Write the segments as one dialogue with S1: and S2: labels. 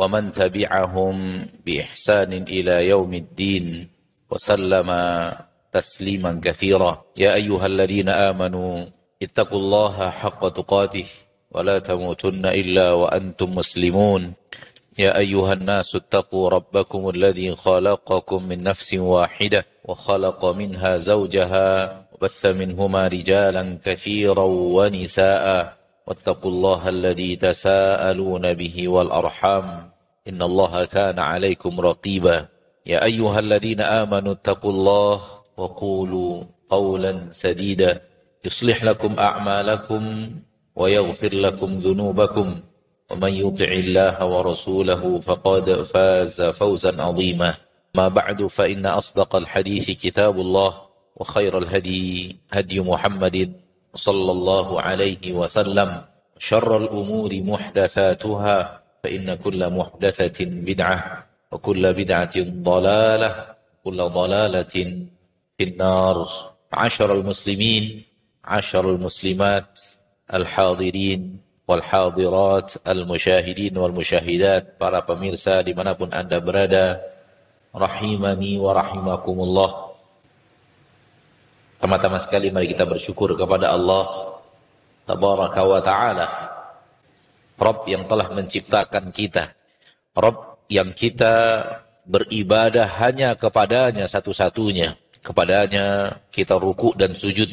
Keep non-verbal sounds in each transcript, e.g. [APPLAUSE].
S1: ومن تبعهم بإحسان إلى يوم الدين وسلم تسليما كثيرا. يا أيها الذين آمنوا اتقوا الله حق تقاته ولا تموتن إلا وأنتم مسلمون. يا أيها الناس اتقوا ربكم الذي خلقكم من نفس واحدة وخلق منها زوجها وبث منهما رجالا كثيرا ونساء. واتقوا الله الذي تساءلون به والأرحام إن الله كان عليكم رقيبا. يا أيها الذين آمنوا اتقوا الله وقولوا قولا سديدا. يصلح لكم أعمالكم ويغفر لكم ذنوبكم. ومن يطع الله ورسوله فقد فاز فوزا عظيما. ما بعد فإن أصدق الحديث كتاب الله وخير الهدي هدي محمد صلى الله عليه وسلم. شر الأمور محدثاتها فإن كل محدثة بدعة وكل بدعة ضلالة كل ضلالة في النار. عشر المسلمين عشر المسلمات الحاضرين والحاضرات المشاهدين والمشاهدات para pemirsa dimanapun anda berada. Rahimani wa rahimakumullah. Pertama-tama sekali mari kita bersyukur kepada Allah tabaraka wa ta'ala Rob yang telah menciptakan kita. Rob yang kita beribadah hanya kepadanya satu-satunya. Kepadanya kita ruku dan sujud.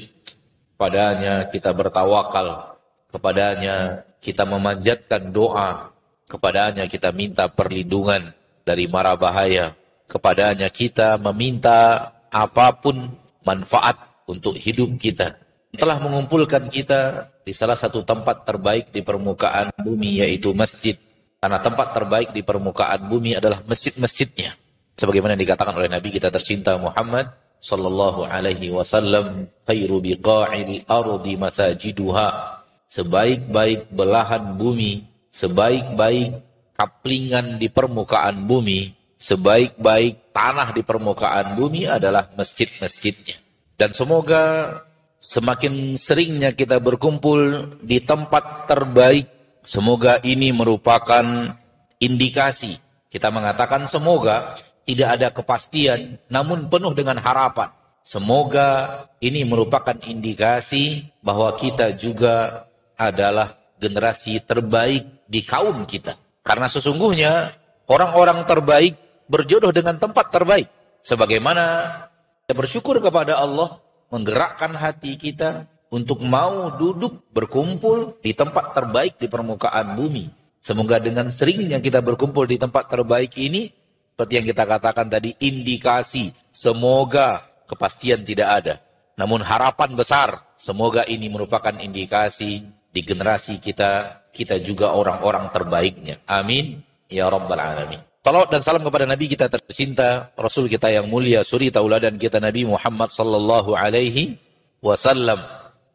S1: Kepadanya kita bertawakal. Kepadanya kita memanjatkan doa. Kepadanya kita minta perlindungan dari mara bahaya. Kepadanya kita meminta apa pun manfaat untuk hidup kita telah mengumpulkan kita di salah satu tempat terbaik di permukaan bumi yaitu masjid. Karena tempat terbaik di permukaan bumi adalah masjid-masjidnya. Sebagaimana dikatakan oleh Nabi kita tercinta Muhammad sallallahu alaihi wasallam, khairu biqa'il ardi masajiduha. Sebaik-baik belahan bumi, sebaik-baik kaplingan di permukaan bumi, sebaik-baik tanah di permukaan bumi adalah masjid-masjidnya. Dan semoga semakin seringnya kita berkumpul di tempat terbaik, semoga ini merupakan indikasi. Kita mengatakan semoga tidak ada kepastian, namun penuh dengan harapan. Semoga ini merupakan indikasi bahwa kita juga adalah generasi terbaik di kaum kita. Karena sesungguhnya orang-orang terbaik berjodoh dengan tempat terbaik. Sebagaimana kita bersyukur kepada Allah menggerakkan hati kita untuk mau duduk berkumpul di tempat terbaik di permukaan bumi. Semoga dengan seringnya kita berkumpul di tempat terbaik ini, seperti yang kita katakan tadi, indikasi semoga kepastian tidak ada. Namun harapan besar, semoga ini merupakan indikasi di generasi kita, kita juga orang-orang terbaiknya. Amin. Ya Rabbal Alamin. Salawat dan salam kepada Nabi kita tercinta, Rasul kita yang mulia, suri tauladan kita Nabi Muhammad sallallahu alaihi wasallam.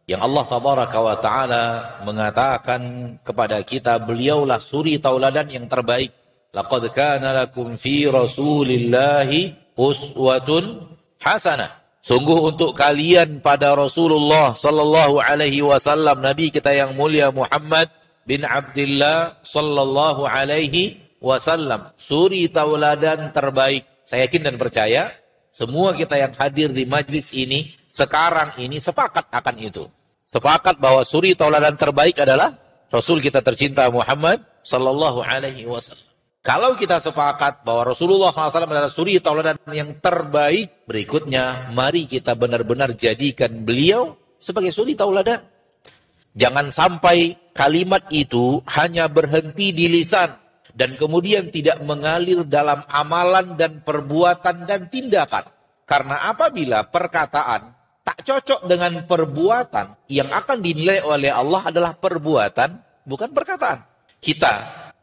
S1: Yang Allah tabaraka wa taala mengatakan kepada kita, beliaulah suri tauladan yang terbaik. Laqad kana lakum fi Rasulillahi uswatun hasanah. Sungguh untuk kalian pada Rasulullah sallallahu alaihi wasallam Nabi kita yang mulia Muhammad bin Abdullah sallallahu alaihi wasallam, suri tauladan terbaik. Saya yakin dan percaya semua kita yang hadir di majlis ini sekarang ini sepakat akan itu. Sepakat bahwa suri tauladan terbaik adalah Rasul kita tercinta Muhammad sallallahu alaihi wasallam. Kalau kita sepakat bahwa Rasulullah SAW adalah suri tauladan yang terbaik, berikutnya mari kita benar-benar jadikan beliau sebagai suri tauladan. Jangan sampai kalimat itu hanya berhenti di lisan, dan kemudian tidak mengalir dalam amalan dan perbuatan dan tindakan. Karena apabila perkataan tak cocok dengan perbuatan yang akan dinilai oleh Allah adalah perbuatan bukan perkataan. Kita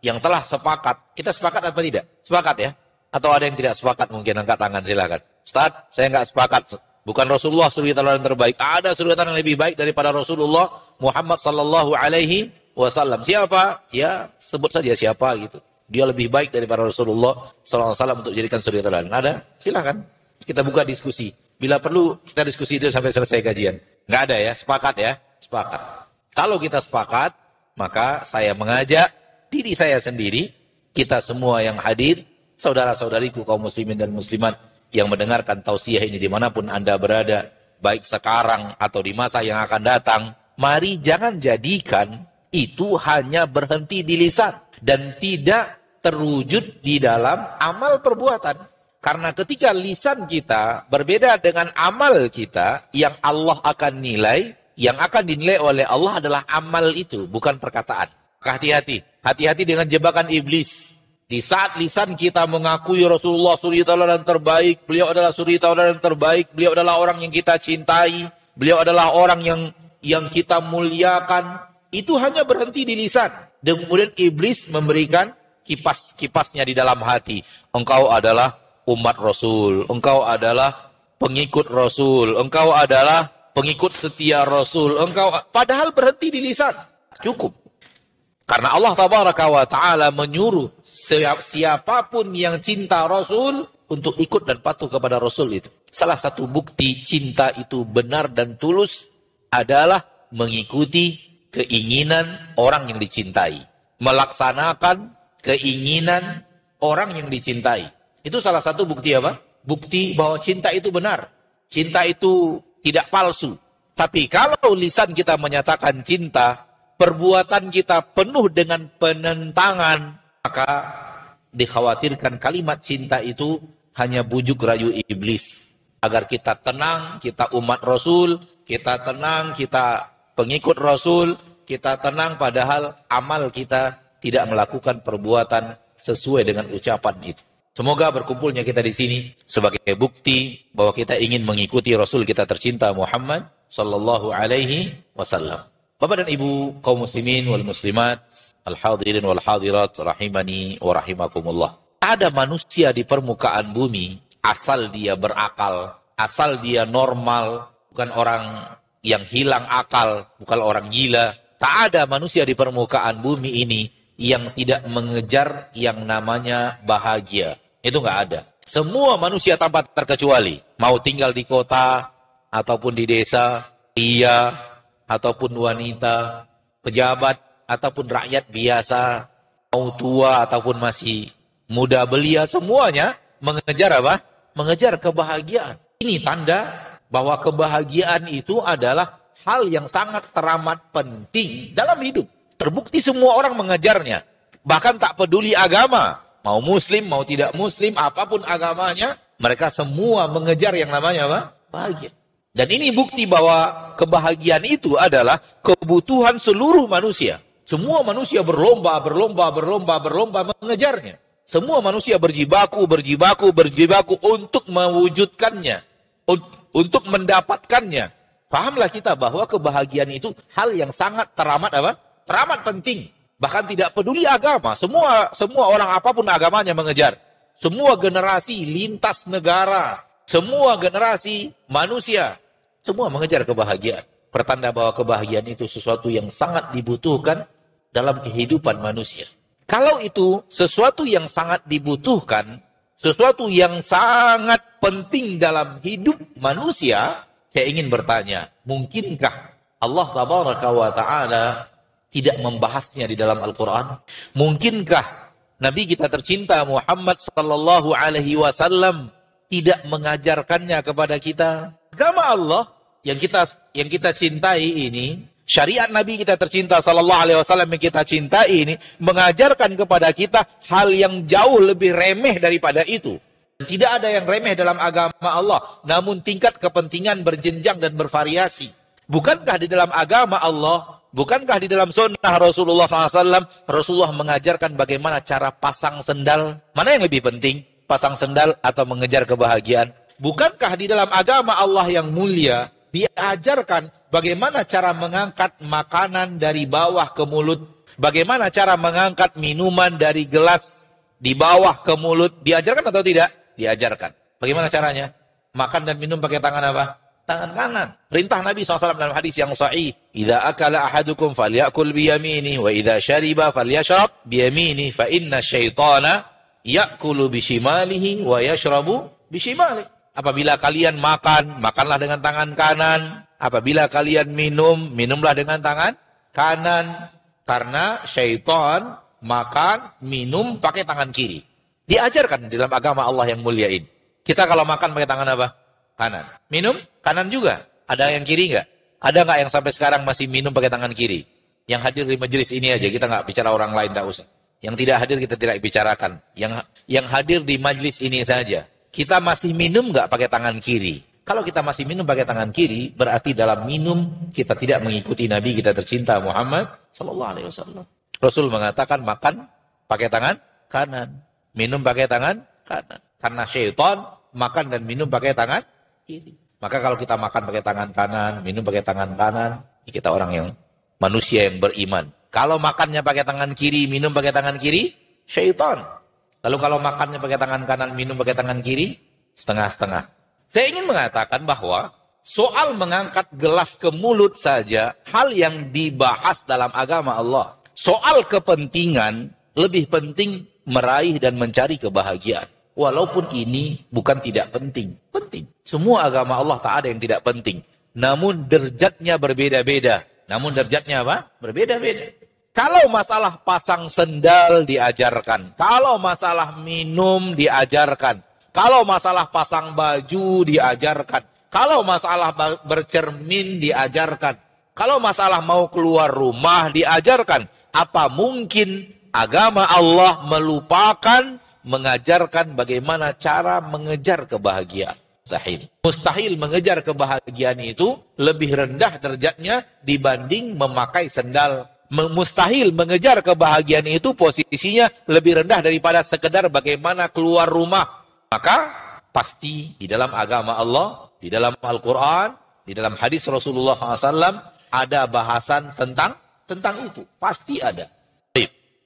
S1: yang telah sepakat. Kita sepakat atau tidak? Sepakat ya? Atau ada yang tidak sepakat mungkin angkat tangan silakan. Ustaz, saya nggak sepakat. Bukan Rasulullah suri yang terbaik. Ada suri yang lebih baik daripada Rasulullah Muhammad sallallahu alaihi wasallam. Siapa? Ya, sebut saja siapa gitu. Dia lebih baik daripada Rasulullah sallallahu alaihi wasallam untuk jadikan suri teladan. Ada? Silakan. Kita buka diskusi. Bila perlu kita diskusi itu sampai selesai kajian. Nggak ada ya, sepakat ya, sepakat. Kalau kita sepakat, maka saya mengajak diri saya sendiri, kita semua yang hadir, saudara-saudariku kaum muslimin dan muslimat yang mendengarkan tausiah ini di mana pun Anda berada, baik sekarang atau di masa yang akan datang, mari jangan jadikan itu hanya berhenti di lisan dan tidak terwujud di dalam amal perbuatan. Karena ketika lisan kita berbeda dengan amal kita, yang Allah akan nilai, yang akan dinilai oleh Allah adalah amal itu, bukan perkataan. Hati-hati, hati-hati dengan jebakan iblis. Di saat lisan kita mengakui Rasulullah suri tauladan terbaik, beliau adalah suri tauladan terbaik, beliau adalah orang yang kita cintai, beliau adalah orang yang yang kita muliakan, itu hanya berhenti di lisan. Dan kemudian iblis memberikan kipas-kipasnya di dalam hati. Engkau adalah umat Rasul, engkau adalah pengikut Rasul, engkau adalah pengikut setia Rasul, engkau padahal berhenti di lisan. Cukup. Karena Allah tabaraka wa taala menyuruh siapa pun yang cinta Rasul untuk ikut dan patuh kepada Rasul itu. Salah satu bukti cinta itu benar dan tulus adalah mengikuti keinginan orang yang dicintai. Melaksanakan keinginan orang yang dicintai. Itu salah satu bukti apa? Bukti bahwa cinta itu benar. Cinta itu tidak palsu. Tapi kalau lisan kita menyatakan cinta, perbuatan kita penuh dengan penentangan, maka dikhawatirkan kalimat cinta itu hanya bujuk rayu iblis. Agar kita tenang, kita umat Rasul, kita tenang, kita pengikut Rasul, kita tenang padahal amal kita tidak melakukan perbuatan sesuai dengan ucapan itu. Semoga berkumpulnya kita di sini sebagai bukti bahwa kita ingin mengikuti Rasul kita tercinta Muhammad sallallahu alaihi wasallam. Bapak dan Ibu kaum muslimin wal muslimat, al-hadirin wal hadirat rahimani wa rahimakumullah. Ada manusia di permukaan bumi asal dia berakal, asal dia normal, bukan orang yang hilang akal, bukan orang gila. Tak ada manusia di permukaan bumi ini yang tidak mengejar yang namanya bahagia. Itu nggak ada. Semua manusia tanpa terkecuali, mau tinggal di kota ataupun di desa, dia ataupun wanita, pejabat ataupun rakyat biasa, mau tua ataupun masih muda belia, semuanya mengejar apa? Mengejar kebahagiaan. Ini tanda bahwa kebahagiaan itu adalah hal yang sangat teramat penting dalam hidup. Terbukti semua orang mengejarnya. Bahkan tak peduli agama. Mau muslim, mau tidak muslim, apa pun agamanya. Mereka semua mengejar yang namanya apa? Bahagia. Dan ini bukti bahwa kebahagiaan itu adalah kebutuhan seluruh manusia. Semua manusia berlomba, berlomba, berlomba, berlomba mengejarnya. Semua manusia berjibaku, berjibaku, berjibaku untuk mewujudkannya. Untuk mendapatkannya. Pahamlah kita bahwa kebahagiaan itu hal yang sangat teramat apa? Teramat penting. Bahkan tidak peduli agama. Semua semua orang apa pun agamanya mengejar. Semua generasi lintas negara, semua generasi manusia, semua mengejar kebahagiaan. Pertanda bahwa kebahagiaan itu sesuatu yang sangat dibutuhkan dalam kehidupan manusia. Kalau itu sesuatu yang sangat dibutuhkan, sesuatu yang sangat penting dalam hidup manusia, saya ingin bertanya, mungkinkah Allah wa taala tidak membahasnya di dalam Al-Qur'an? Mungkinkah Nabi kita tercinta Muhammad sallallahu alaihi wasallam tidak mengajarkannya kepada kita. Agama Allah yang kita yang kita cintai ini, syariat Nabi kita tercinta sallallahu alaihi wasallam yang kita cintai ini mengajarkan kepada kita hal yang jauh lebih remeh daripada itu. Tidak ada yang remeh dalam agama Allah, namun tingkat kepentingan berjenjang dan bervariasi. Bukankah di dalam agama Allah, bukankah di dalam sunnah Rasulullah SAW, Rasulullah mengajarkan bagaimana cara pasang sendal? Mana yang lebih penting? pasang sendal atau mengejar kebahagiaan? Bukankah di dalam agama Allah yang mulia diajarkan bagaimana cara mengangkat makanan dari bawah ke mulut? Bagaimana cara mengangkat minuman dari gelas di bawah ke mulut? Diajarkan atau tidak? Diajarkan. Bagaimana caranya? Makan dan minum pakai tangan apa? Tangan kanan. Perintah Nabi SAW dalam hadis yang sahih. Idza akala ahadukum falyakul biyamini wa idza syariba falyashrab biyamini fa inna syaitana yakulu bishimalihi wa yashrabu bishimalihi. Apabila kalian makan, makanlah dengan tangan kanan. Apabila kalian minum, minumlah dengan tangan kanan. Karena syaitan makan, minum pakai tangan kiri. Diajarkan di dalam agama Allah yang mulia ini. Kita kalau makan pakai tangan apa? Kanan. Minum, kanan juga. Ada yang kiri nggak? Ada nggak yang sampai sekarang masih minum pakai tangan kiri? Yang hadir di majelis ini aja, kita nggak bicara orang lain, tak usah. Yang tidak hadir kita tidak bicarakan. Yang yang hadir di majelis ini saja. Kita masih minum nggak pakai tangan kiri? Kalau kita masih minum pakai tangan kiri, berarti dalam minum kita tidak mengikuti Nabi kita tercinta Muhammad Sallallahu Alaihi Wasallam. Rasul mengatakan makan pakai tangan kanan, minum pakai tangan kanan. Karena syaitan makan dan minum pakai tangan kiri. Maka kalau kita makan pakai tangan kanan, minum pakai tangan kanan, kita orang yang manusia yang beriman. Kalau makannya pakai tangan kiri, minum pakai tangan kiri, syaitan. Lalu kalau makannya pakai tangan kanan, minum pakai tangan kiri, setengah-setengah. Saya ingin mengatakan bahwa soal mengangkat gelas ke mulut saja hal yang dibahas dalam agama Allah. Soal kepentingan lebih penting meraih dan mencari kebahagiaan. Walaupun ini bukan tidak penting. Penting. Semua agama Allah tak ada yang tidak penting. Namun derjatnya berbeda-beda. Namun derjatnya apa? Berbeda-beda. Kalau masalah pasang sendal diajarkan. Kalau masalah minum diajarkan. Kalau masalah pasang baju diajarkan. Kalau masalah bercermin diajarkan. Kalau masalah mau keluar rumah diajarkan. Apa mungkin agama Allah melupakan mengajarkan bagaimana cara mengejar kebahagiaan? mustahil. Mustahil mengejar kebahagiaan itu lebih rendah derajatnya dibanding memakai sendal. Mustahil mengejar kebahagiaan itu posisinya lebih rendah daripada sekedar bagaimana keluar rumah. Maka pasti di dalam agama Allah, di dalam Al-Quran, di dalam hadis Rasulullah SAW ada bahasan tentang tentang itu. Pasti ada.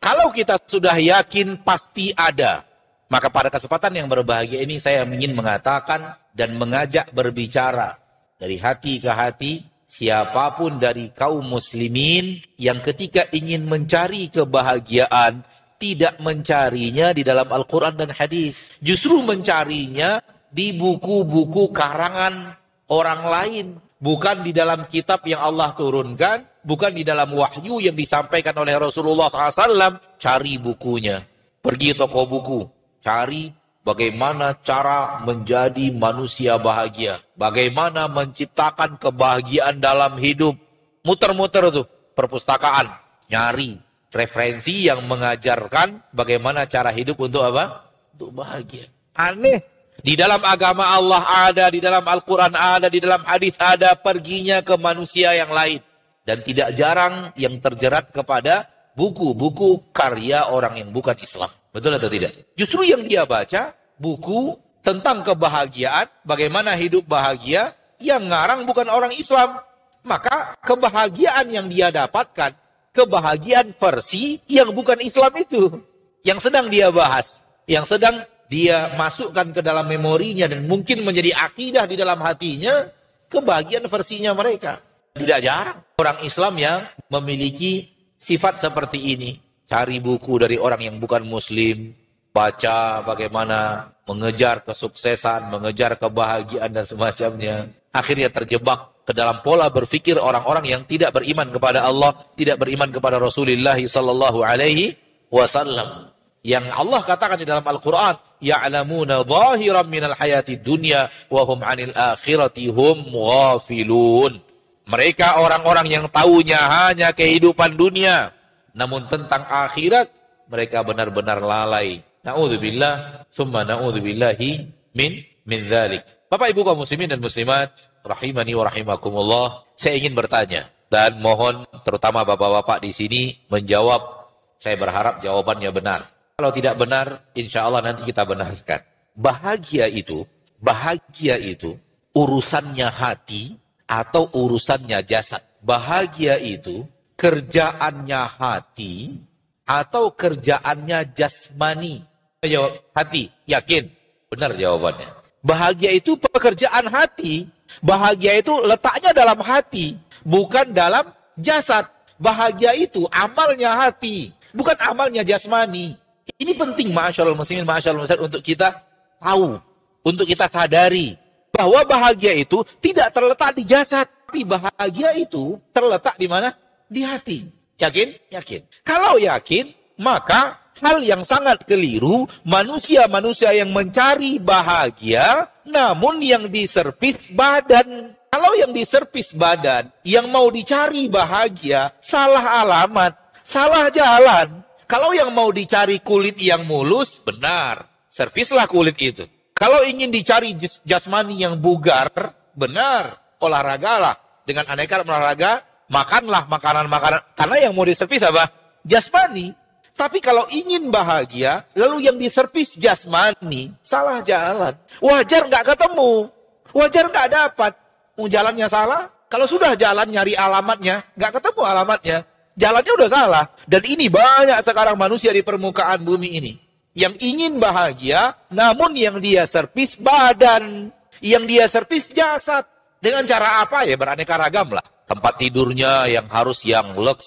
S1: Kalau kita sudah yakin pasti ada, maka pada kesempatan yang berbahagia ini saya ingin mengatakan dan mengajak berbicara dari hati ke hati siapa pun dari kaum muslimin yang ketika ingin mencari kebahagiaan tidak mencarinya di dalam Al-Quran dan hadis. Justru mencarinya di buku-buku karangan orang lain. Bukan di dalam kitab yang Allah turunkan. Bukan di dalam wahyu yang disampaikan oleh Rasulullah SAW. Cari bukunya. Pergi toko buku. Cari Bagaimana cara menjadi manusia bahagia? Bagaimana menciptakan kebahagiaan dalam hidup? Muter-muter tuh perpustakaan, nyari referensi yang mengajarkan bagaimana cara hidup untuk apa? Untuk bahagia. Aneh. Di dalam agama Allah ada, di dalam Al-Quran ada, di dalam hadis ada, perginya ke manusia yang lain. Dan tidak jarang yang terjerat kepada buku-buku karya orang yang bukan Islam. Betul atau tidak? Justru yang dia baca buku tentang kebahagiaan, bagaimana hidup bahagia, yang ngarang bukan orang Islam. Maka kebahagiaan yang dia dapatkan, kebahagiaan versi yang bukan Islam itu. Yang sedang dia bahas, yang sedang dia masukkan ke dalam memorinya dan mungkin menjadi akidah di dalam hatinya, kebahagiaan versinya mereka. Tidak jarang orang Islam yang memiliki sifat seperti ini. Cari buku dari orang yang bukan muslim, baca bagaimana mengejar kesuksesan, mengejar kebahagiaan dan semacamnya. Akhirnya terjebak ke dalam pola berfikir orang-orang yang tidak beriman kepada Allah, tidak beriman kepada Rasulullah sallallahu alaihi wasallam. Yang Allah katakan di dalam Al-Qur'an, ya'lamuna zahiran minal hayati dunya wa hum 'anil akhirati hum ghafilun. Mereka orang-orang yang tahunya hanya kehidupan dunia. Namun tentang akhirat, mereka benar-benar lalai. Na'udzubillah, summa na'udzubillahi min min dhalik. Bapak Ibu kaum muslimin dan muslimat, rahimani wa rahimakumullah, saya ingin bertanya dan mohon terutama Bapak-bapak di sini menjawab. Saya berharap jawabannya benar. Kalau tidak benar, insya Allah nanti kita benarkan. Bahagia itu, bahagia itu urusannya hati atau urusannya jasad. Bahagia itu kerjaannya hati atau kerjaannya jasmani? Jawab, hati. Yakin? Benar jawabannya. Bahagia itu pekerjaan hati. Bahagia itu letaknya dalam hati, bukan dalam jasad. Bahagia itu amalnya hati, bukan amalnya jasmani. Ini penting masyaallah muslimin masyaallah muslimin untuk kita tahu, untuk kita sadari bahwa bahagia itu tidak terletak di jasad, tapi bahagia itu terletak di mana? Di hati. Yakin? Yakin. Kalau yakin, maka hal yang sangat keliru manusia-manusia yang mencari bahagia namun yang diservis badan. Kalau yang diservis badan, yang mau dicari bahagia, salah alamat, salah jalan. Kalau yang mau dicari kulit yang mulus, benar. Servislah kulit itu. Kalau ingin dicari jasmani yang bugar, benar. Olahragalah. Dengan aneka olahraga, makanlah makanan-makanan. Karena yang mau diservis apa? Jasmani. Tapi kalau ingin bahagia, lalu yang diservis jasmani, salah jalan. Wajar nggak ketemu. Wajar nggak dapat. Mau jalannya salah? Kalau sudah jalan nyari alamatnya, nggak ketemu alamatnya. Jalannya udah salah. Dan ini banyak sekarang manusia di permukaan bumi ini. Yang ingin bahagia, namun yang dia servis badan. Yang dia servis jasad. Dengan cara apa ya? Beraneka ragam lah. Tempat tidurnya yang harus yang lux,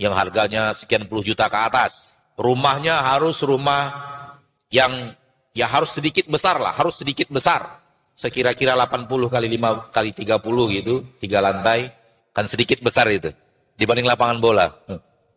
S1: yang harganya sekian puluh juta ke atas. Rumahnya harus rumah yang ya harus sedikit besar lah, harus sedikit besar. Sekira-kira 80 kali 5 kali 30 gitu, tiga lantai, kan sedikit besar itu dibanding lapangan bola.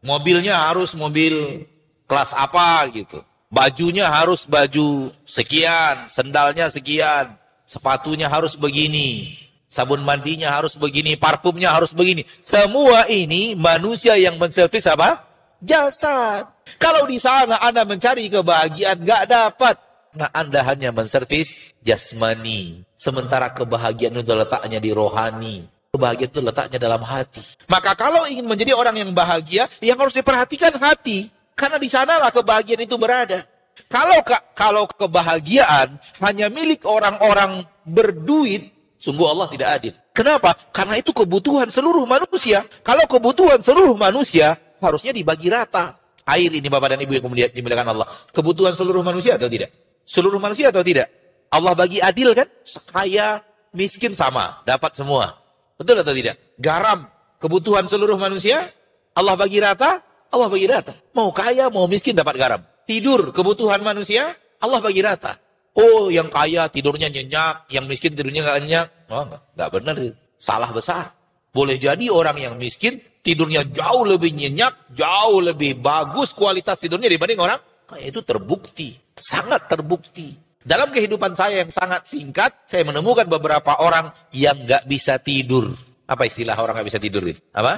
S1: Mobilnya harus mobil kelas apa gitu. Bajunya harus baju sekian, sendalnya sekian, sepatunya harus begini, sabun mandinya harus begini, parfumnya harus begini. Semua ini manusia yang menservis apa? Jasad. Kalau di sana Anda mencari kebahagiaan, nggak dapat. Nah, Anda hanya menservis jasmani. Sementara kebahagiaan itu letaknya di rohani. Kebahagiaan itu letaknya dalam hati. Maka kalau ingin menjadi orang yang bahagia, yang harus diperhatikan hati. Karena di sanalah kebahagiaan itu berada. Kalau kalau kebahagiaan hanya milik orang-orang berduit, Sungguh Allah tidak adil. Kenapa? Karena itu kebutuhan seluruh manusia. Kalau kebutuhan seluruh manusia, harusnya dibagi rata. Air ini Bapak dan Ibu yang kemudian dimuliakan Allah. Kebutuhan seluruh manusia atau tidak? Seluruh manusia atau tidak? Allah bagi adil kan? Kaya, miskin sama. Dapat semua. Betul atau tidak? Garam, kebutuhan seluruh manusia. Allah bagi rata, Allah bagi rata. Mau kaya, mau miskin dapat garam. Tidur, kebutuhan manusia, Allah bagi rata. Oh, yang kaya tidurnya nyenyak, yang miskin tidurnya nggak nyenyak. Oh, enggak, enggak benar. Salah besar. Boleh jadi orang yang miskin tidurnya jauh lebih nyenyak, jauh lebih bagus kualitas tidurnya dibanding orang kaya. Itu terbukti, sangat terbukti. Dalam kehidupan saya yang sangat singkat, saya menemukan beberapa orang yang nggak bisa tidur. Apa istilah orang nggak bisa tidur? Apa?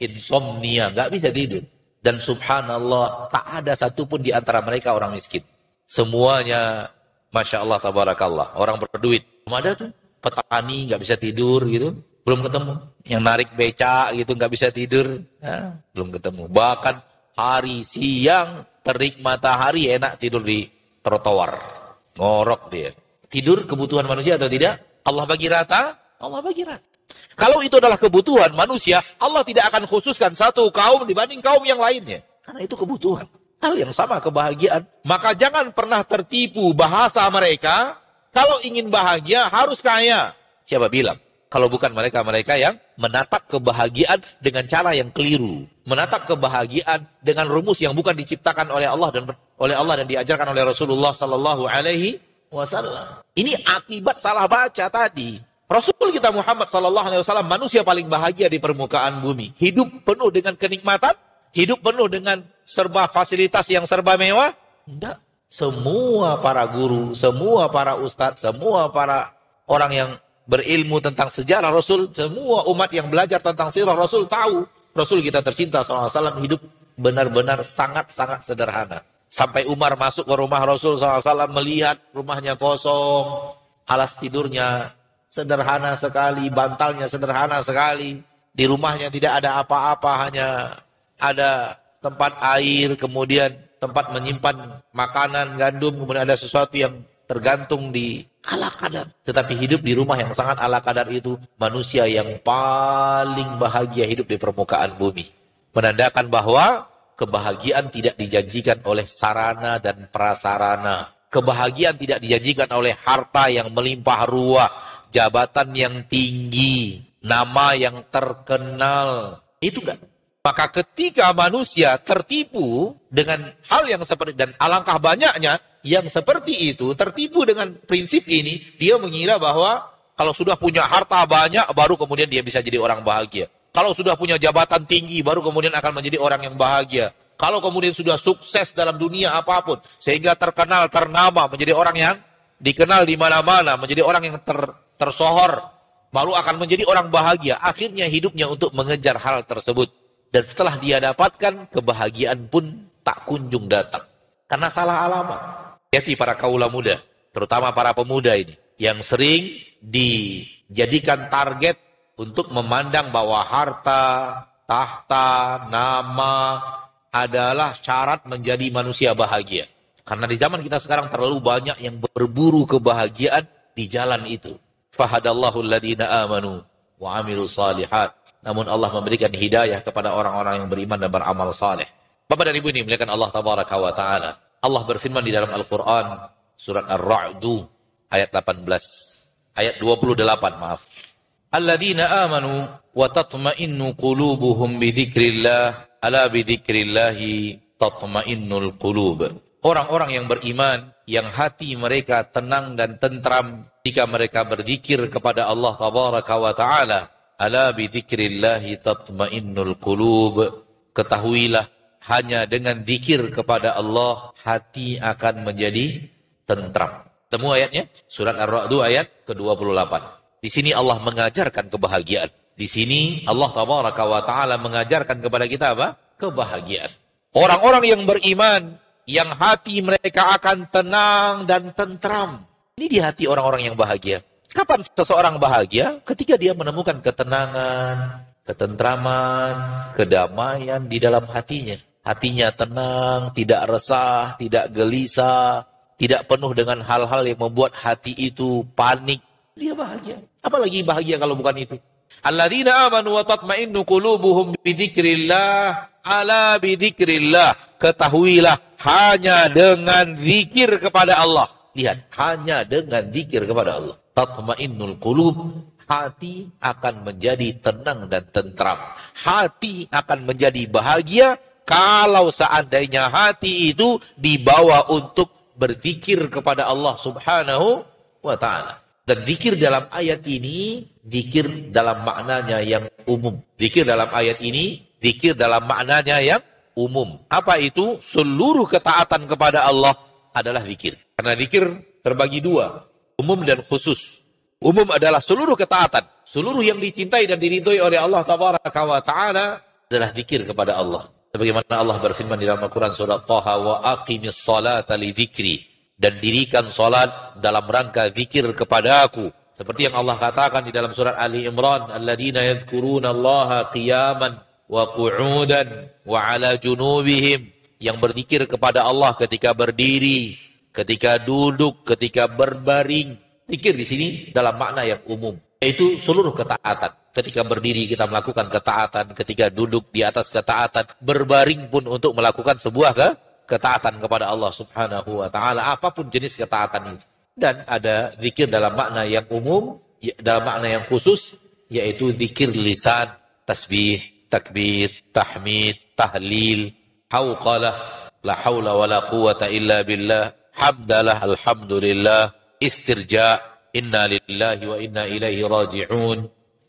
S1: Insomnia, nggak bisa tidur. Dan subhanallah, tak ada satupun di antara mereka orang miskin. Semuanya Masya Allah, tabarakallah. Orang berduit. Belum ada tuh. Petani nggak bisa tidur gitu. Belum ketemu. Yang narik beca gitu nggak bisa tidur. Ya, belum ketemu. Bahkan hari siang terik matahari enak tidur di trotoar. Ngorok dia. Tidur kebutuhan manusia atau tidak? Allah bagi rata? Allah bagi rata. Kalau itu adalah kebutuhan manusia, Allah tidak akan khususkan satu kaum dibanding kaum yang lainnya. Karena itu kebutuhan. Hal yang sama kebahagiaan. Maka jangan pernah tertipu bahasa mereka. Kalau ingin bahagia harus kaya. Siapa bilang? Kalau bukan mereka-mereka yang menatap kebahagiaan dengan cara yang keliru. Menatap kebahagiaan dengan rumus yang bukan diciptakan oleh Allah dan oleh Allah dan diajarkan oleh Rasulullah Sallallahu Alaihi Wasallam. Ini akibat salah baca tadi. Rasul kita Muhammad Sallallahu Alaihi Wasallam manusia paling bahagia di permukaan bumi. Hidup penuh dengan kenikmatan, hidup penuh dengan serba fasilitas yang serba mewah? Tidak. Semua para guru, semua para ustadz, semua para orang yang berilmu tentang sejarah Rasul, semua umat yang belajar tentang sirah Rasul tahu Rasul kita tercinta SAW hidup benar-benar sangat-sangat sederhana. Sampai Umar masuk ke rumah Rasul SAW melihat rumahnya kosong, alas tidurnya sederhana sekali, bantalnya sederhana sekali. Di rumahnya tidak ada apa-apa, hanya ada tempat air, kemudian tempat menyimpan makanan, gandum, kemudian ada sesuatu yang tergantung di ala kadar. Tetapi hidup di rumah yang sangat ala kadar itu manusia yang paling bahagia hidup di permukaan bumi. Menandakan bahwa kebahagiaan tidak dijanjikan oleh sarana dan prasarana. Kebahagiaan tidak dijanjikan oleh harta yang melimpah ruah, jabatan yang tinggi, nama yang terkenal. Itu enggak. Maka ketika manusia tertipu dengan hal yang seperti dan alangkah banyaknya yang seperti itu tertipu dengan prinsip ini, dia mengira bahwa kalau sudah punya harta banyak, baru kemudian dia bisa jadi orang bahagia. Kalau sudah punya jabatan tinggi, baru kemudian akan menjadi orang yang bahagia. Kalau kemudian sudah sukses dalam dunia apa pun, sehingga terkenal, ternama, menjadi orang yang dikenal di mana-mana, menjadi orang yang ter, tersohor, baru akan menjadi orang bahagia. Akhirnya hidupnya untuk mengejar hal tersebut. Dan setelah dia dapatkan, kebahagiaan pun tak kunjung datang. Karena salah alamat. Hati para kaula muda, terutama para pemuda ini, yang sering dijadikan target untuk memandang bahwa harta, tahta, nama adalah syarat menjadi manusia bahagia. Karena di zaman kita sekarang terlalu banyak yang berburu kebahagiaan di jalan itu. Fahadallahu alladhina amanu wa amilu salihat. Namun Allah memberikan hidayah kepada orang-orang yang beriman dan beramal saleh. Bapak dan Ibu ini melihatkan Allah tabaraka wa taala. Allah berfirman di dalam Al-Quran, surat Ar-Ra'du, ayat 18, ayat 28, maaf. Alladzina amanu wa tatma'innu qulubuhum bidzikrillah, ala bidzikrillahi tatma'innul qulub. Orang-orang yang beriman, yang hati mereka tenang dan tentram jika mereka berzikir kepada Allah tabaraka wa ta'ala. Ala bidzikrillahi tatma'innul qulub. Ketahuilah hanya dengan zikir kepada Allah hati akan menjadi tentram. Temu ayatnya? Surat Ar-Ra'd ayat ke-28. Di sini Allah mengajarkan kebahagiaan. Di sini Allah tabaraka wa taala mengajarkan kepada kita apa? Kebahagiaan. Orang-orang yang beriman yang hati mereka akan tenang dan tentram. Ini di hati orang-orang yang bahagia. Kapan seseorang bahagia? Ketika dia menemukan ketenangan, ketentraman, kedamaian di dalam hatinya hatinya tenang, tidak resah, tidak gelisah, tidak penuh dengan hal-hal yang membuat hati itu panik, dia bahagia. Apalagi bahagia kalau bukan itu. Alladzina amanu wa tatma'innu qulubuhum bidzikrillah ala bidzikrillah. Ketahuilah hanya dengan zikir kepada Allah. Lihat, hanya dengan zikir kepada Allah. Tatma'innul qulub hati akan menjadi tenang dan tentram. Hati akan menjadi bahagia kalau seandainya hati itu dibawa untuk berzikir kepada Allah Subhanahu wa taala. Dan zikir dalam ayat ini, zikir dalam maknanya yang umum. Zikir dalam ayat ini, zikir dalam maknanya yang umum. Apa itu? Seluruh ketaatan kepada Allah adalah zikir. Karena zikir terbagi dua, umum dan khusus. Umum adalah seluruh ketaatan, seluruh yang dicintai dan diridhoi oleh Allah Taala adalah zikir kepada Allah. Sebagaimana Allah berfirman di dalam Al-Quran surat Taha wa aqimis salata li dhikri dan dirikan salat dalam rangka zikir kepada aku. Seperti yang Allah katakan di dalam surat Ali Imran, alladzina yadhkuruna Allah qiyaman wa qu'udan wa ala junubihim yang berzikir kepada Allah ketika berdiri, ketika duduk, ketika berbaring. Zikir di sini dalam makna yang umum, yaitu seluruh ketaatan. Ketika berdiri kita melakukan ketaatan, ketika duduk di atas ketaatan, berbaring pun untuk melakukan sebuah ke ketaatan kepada Allah Subhanahu wa taala, apa pun jenis ketaatan itu. Dan ada zikir dalam makna yang umum, ya, dalam makna yang khusus, yaitu zikir lisan, tasbih, takbir, tahmid, tahlil, hauqalah, la haula wa la quwata illa billah, hamdalah, alhamdulillah, istirja, inna lillahi wa inna ilaihi raji'un,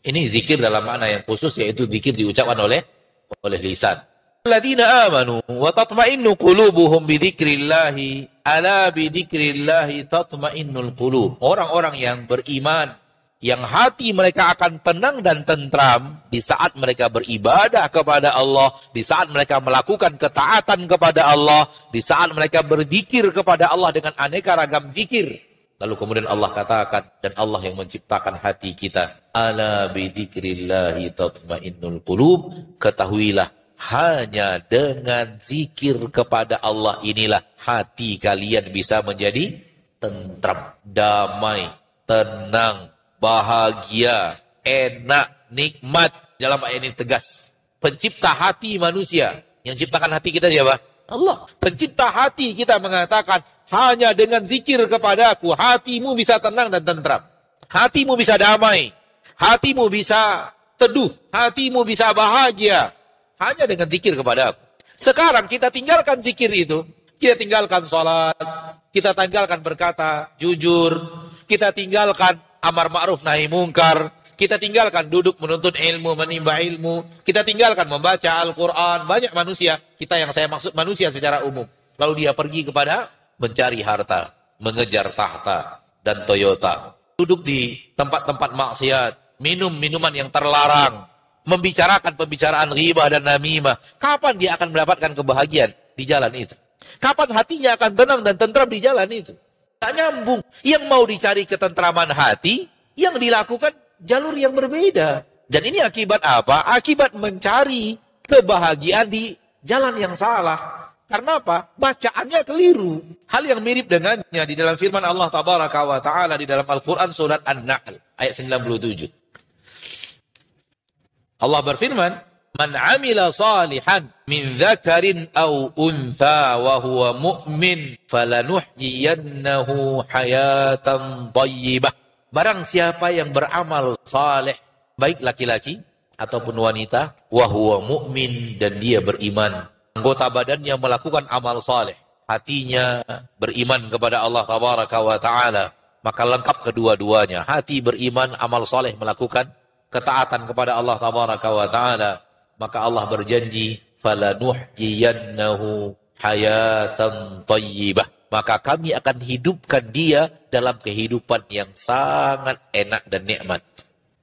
S1: ini zikir dalam makna yang khusus yaitu zikir diucapkan oleh oleh lisan. Alladzina amanu wa tatma'innu qulubuhum bi dzikrillahi ala bi dzikrillahi tatma'innul qulub. Orang-orang yang beriman yang hati mereka akan tenang dan tentram di saat mereka beribadah kepada Allah, di saat mereka melakukan ketaatan kepada Allah, di saat mereka berzikir kepada Allah dengan aneka ragam zikir. Lalu kemudian Allah katakan dan Allah yang menciptakan hati kita. Ala bidzikrillahi tatmainnul qulub. Ketahuilah hanya dengan zikir kepada Allah inilah hati kalian bisa menjadi tentram, damai, tenang, bahagia, enak, nikmat. Dalam ayat ini tegas. Pencipta hati manusia. Yang ciptakan hati kita siapa? Allah. Pencipta hati kita mengatakan, hanya dengan zikir kepadaku, hatimu bisa tenang dan tentram. Hatimu bisa damai. Hatimu bisa teduh. Hatimu bisa bahagia. Hanya dengan zikir kepadaku. Sekarang kita tinggalkan zikir itu. Kita tinggalkan sholat. Kita tinggalkan berkata jujur. Kita tinggalkan amar ma'ruf nahi mungkar. Kita tinggalkan duduk menuntut ilmu, menimba ilmu. Kita tinggalkan membaca Al-Quran. Banyak manusia, kita yang saya maksud manusia secara umum. Lalu dia pergi kepada mencari harta, mengejar tahta dan Toyota. Duduk di tempat-tempat maksiat, minum minuman yang terlarang, membicarakan pembicaraan ghibah dan namimah. Kapan dia akan mendapatkan kebahagiaan di jalan itu? Kapan hatinya akan tenang dan tentram di jalan itu? Tak nyambung. Yang mau dicari ketentraman hati, yang dilakukan jalur yang berbeda. Dan ini akibat apa? Akibat mencari kebahagiaan di jalan yang salah. Karena apa? Bacaannya keliru. Hal yang mirip dengannya di dalam firman Allah Tabaraka wa Ta'ala di dalam Al-Quran surat An-Nahl ayat 97. Allah berfirman, Man amila salihan min dhakarin au untha wa huwa mu'min falanuhyiyannahu hayatan tayyibah. Barang siapa yang beramal saleh, baik laki-laki ataupun wanita, wahwa mukmin dan dia beriman. Anggota badannya melakukan amal saleh, hatinya beriman kepada Allah tabaraka wa taala, maka lengkap kedua-duanya. Hati beriman, amal saleh melakukan ketaatan kepada Allah tabaraka wa taala, maka Allah berjanji falanuhyiyannahu hayatan thayyibah maka kami akan hidupkan dia dalam kehidupan yang sangat enak dan nikmat.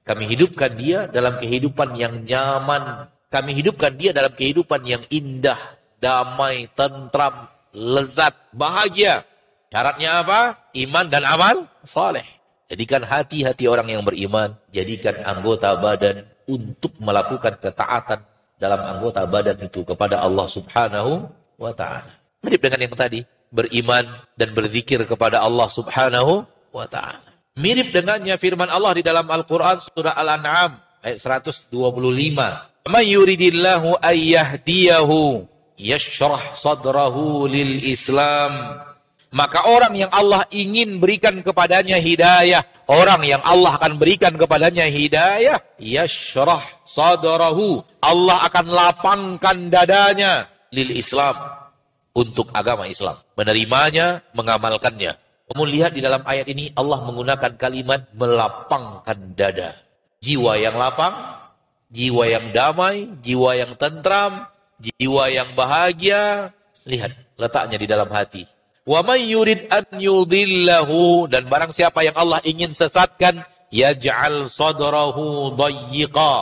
S1: Kami hidupkan dia dalam kehidupan yang nyaman. Kami hidupkan dia dalam kehidupan yang indah, damai, tentram, lezat, bahagia. Syaratnya apa? Iman dan amal soleh. Jadikan hati-hati orang yang beriman, jadikan anggota badan untuk melakukan ketaatan dalam anggota badan itu kepada Allah Subhanahu wa taala. Mirip dengan yang tadi beriman dan berzikir kepada Allah Subhanahu wa taala. Mirip dengannya firman Allah di dalam Al-Qur'an surah Al-An'am ayat 125. "May yuridillahu ayyahdiyahu yashrah sadrahu lil Islam." Maka orang yang Allah ingin berikan kepadanya hidayah, orang yang Allah akan berikan kepadanya hidayah, yashrah sadrahu. Allah akan lapangkan dadanya lil Islam untuk agama Islam. Menerimanya, mengamalkannya. Kamu lihat di dalam ayat ini Allah menggunakan kalimat melapangkan dada. Jiwa yang lapang, jiwa yang damai, jiwa yang tentram, jiwa yang bahagia. Lihat letaknya di dalam hati. Wa may yurid an yudillahu dan barang siapa yang Allah ingin sesatkan yaj'al sadrahu dayyiqa.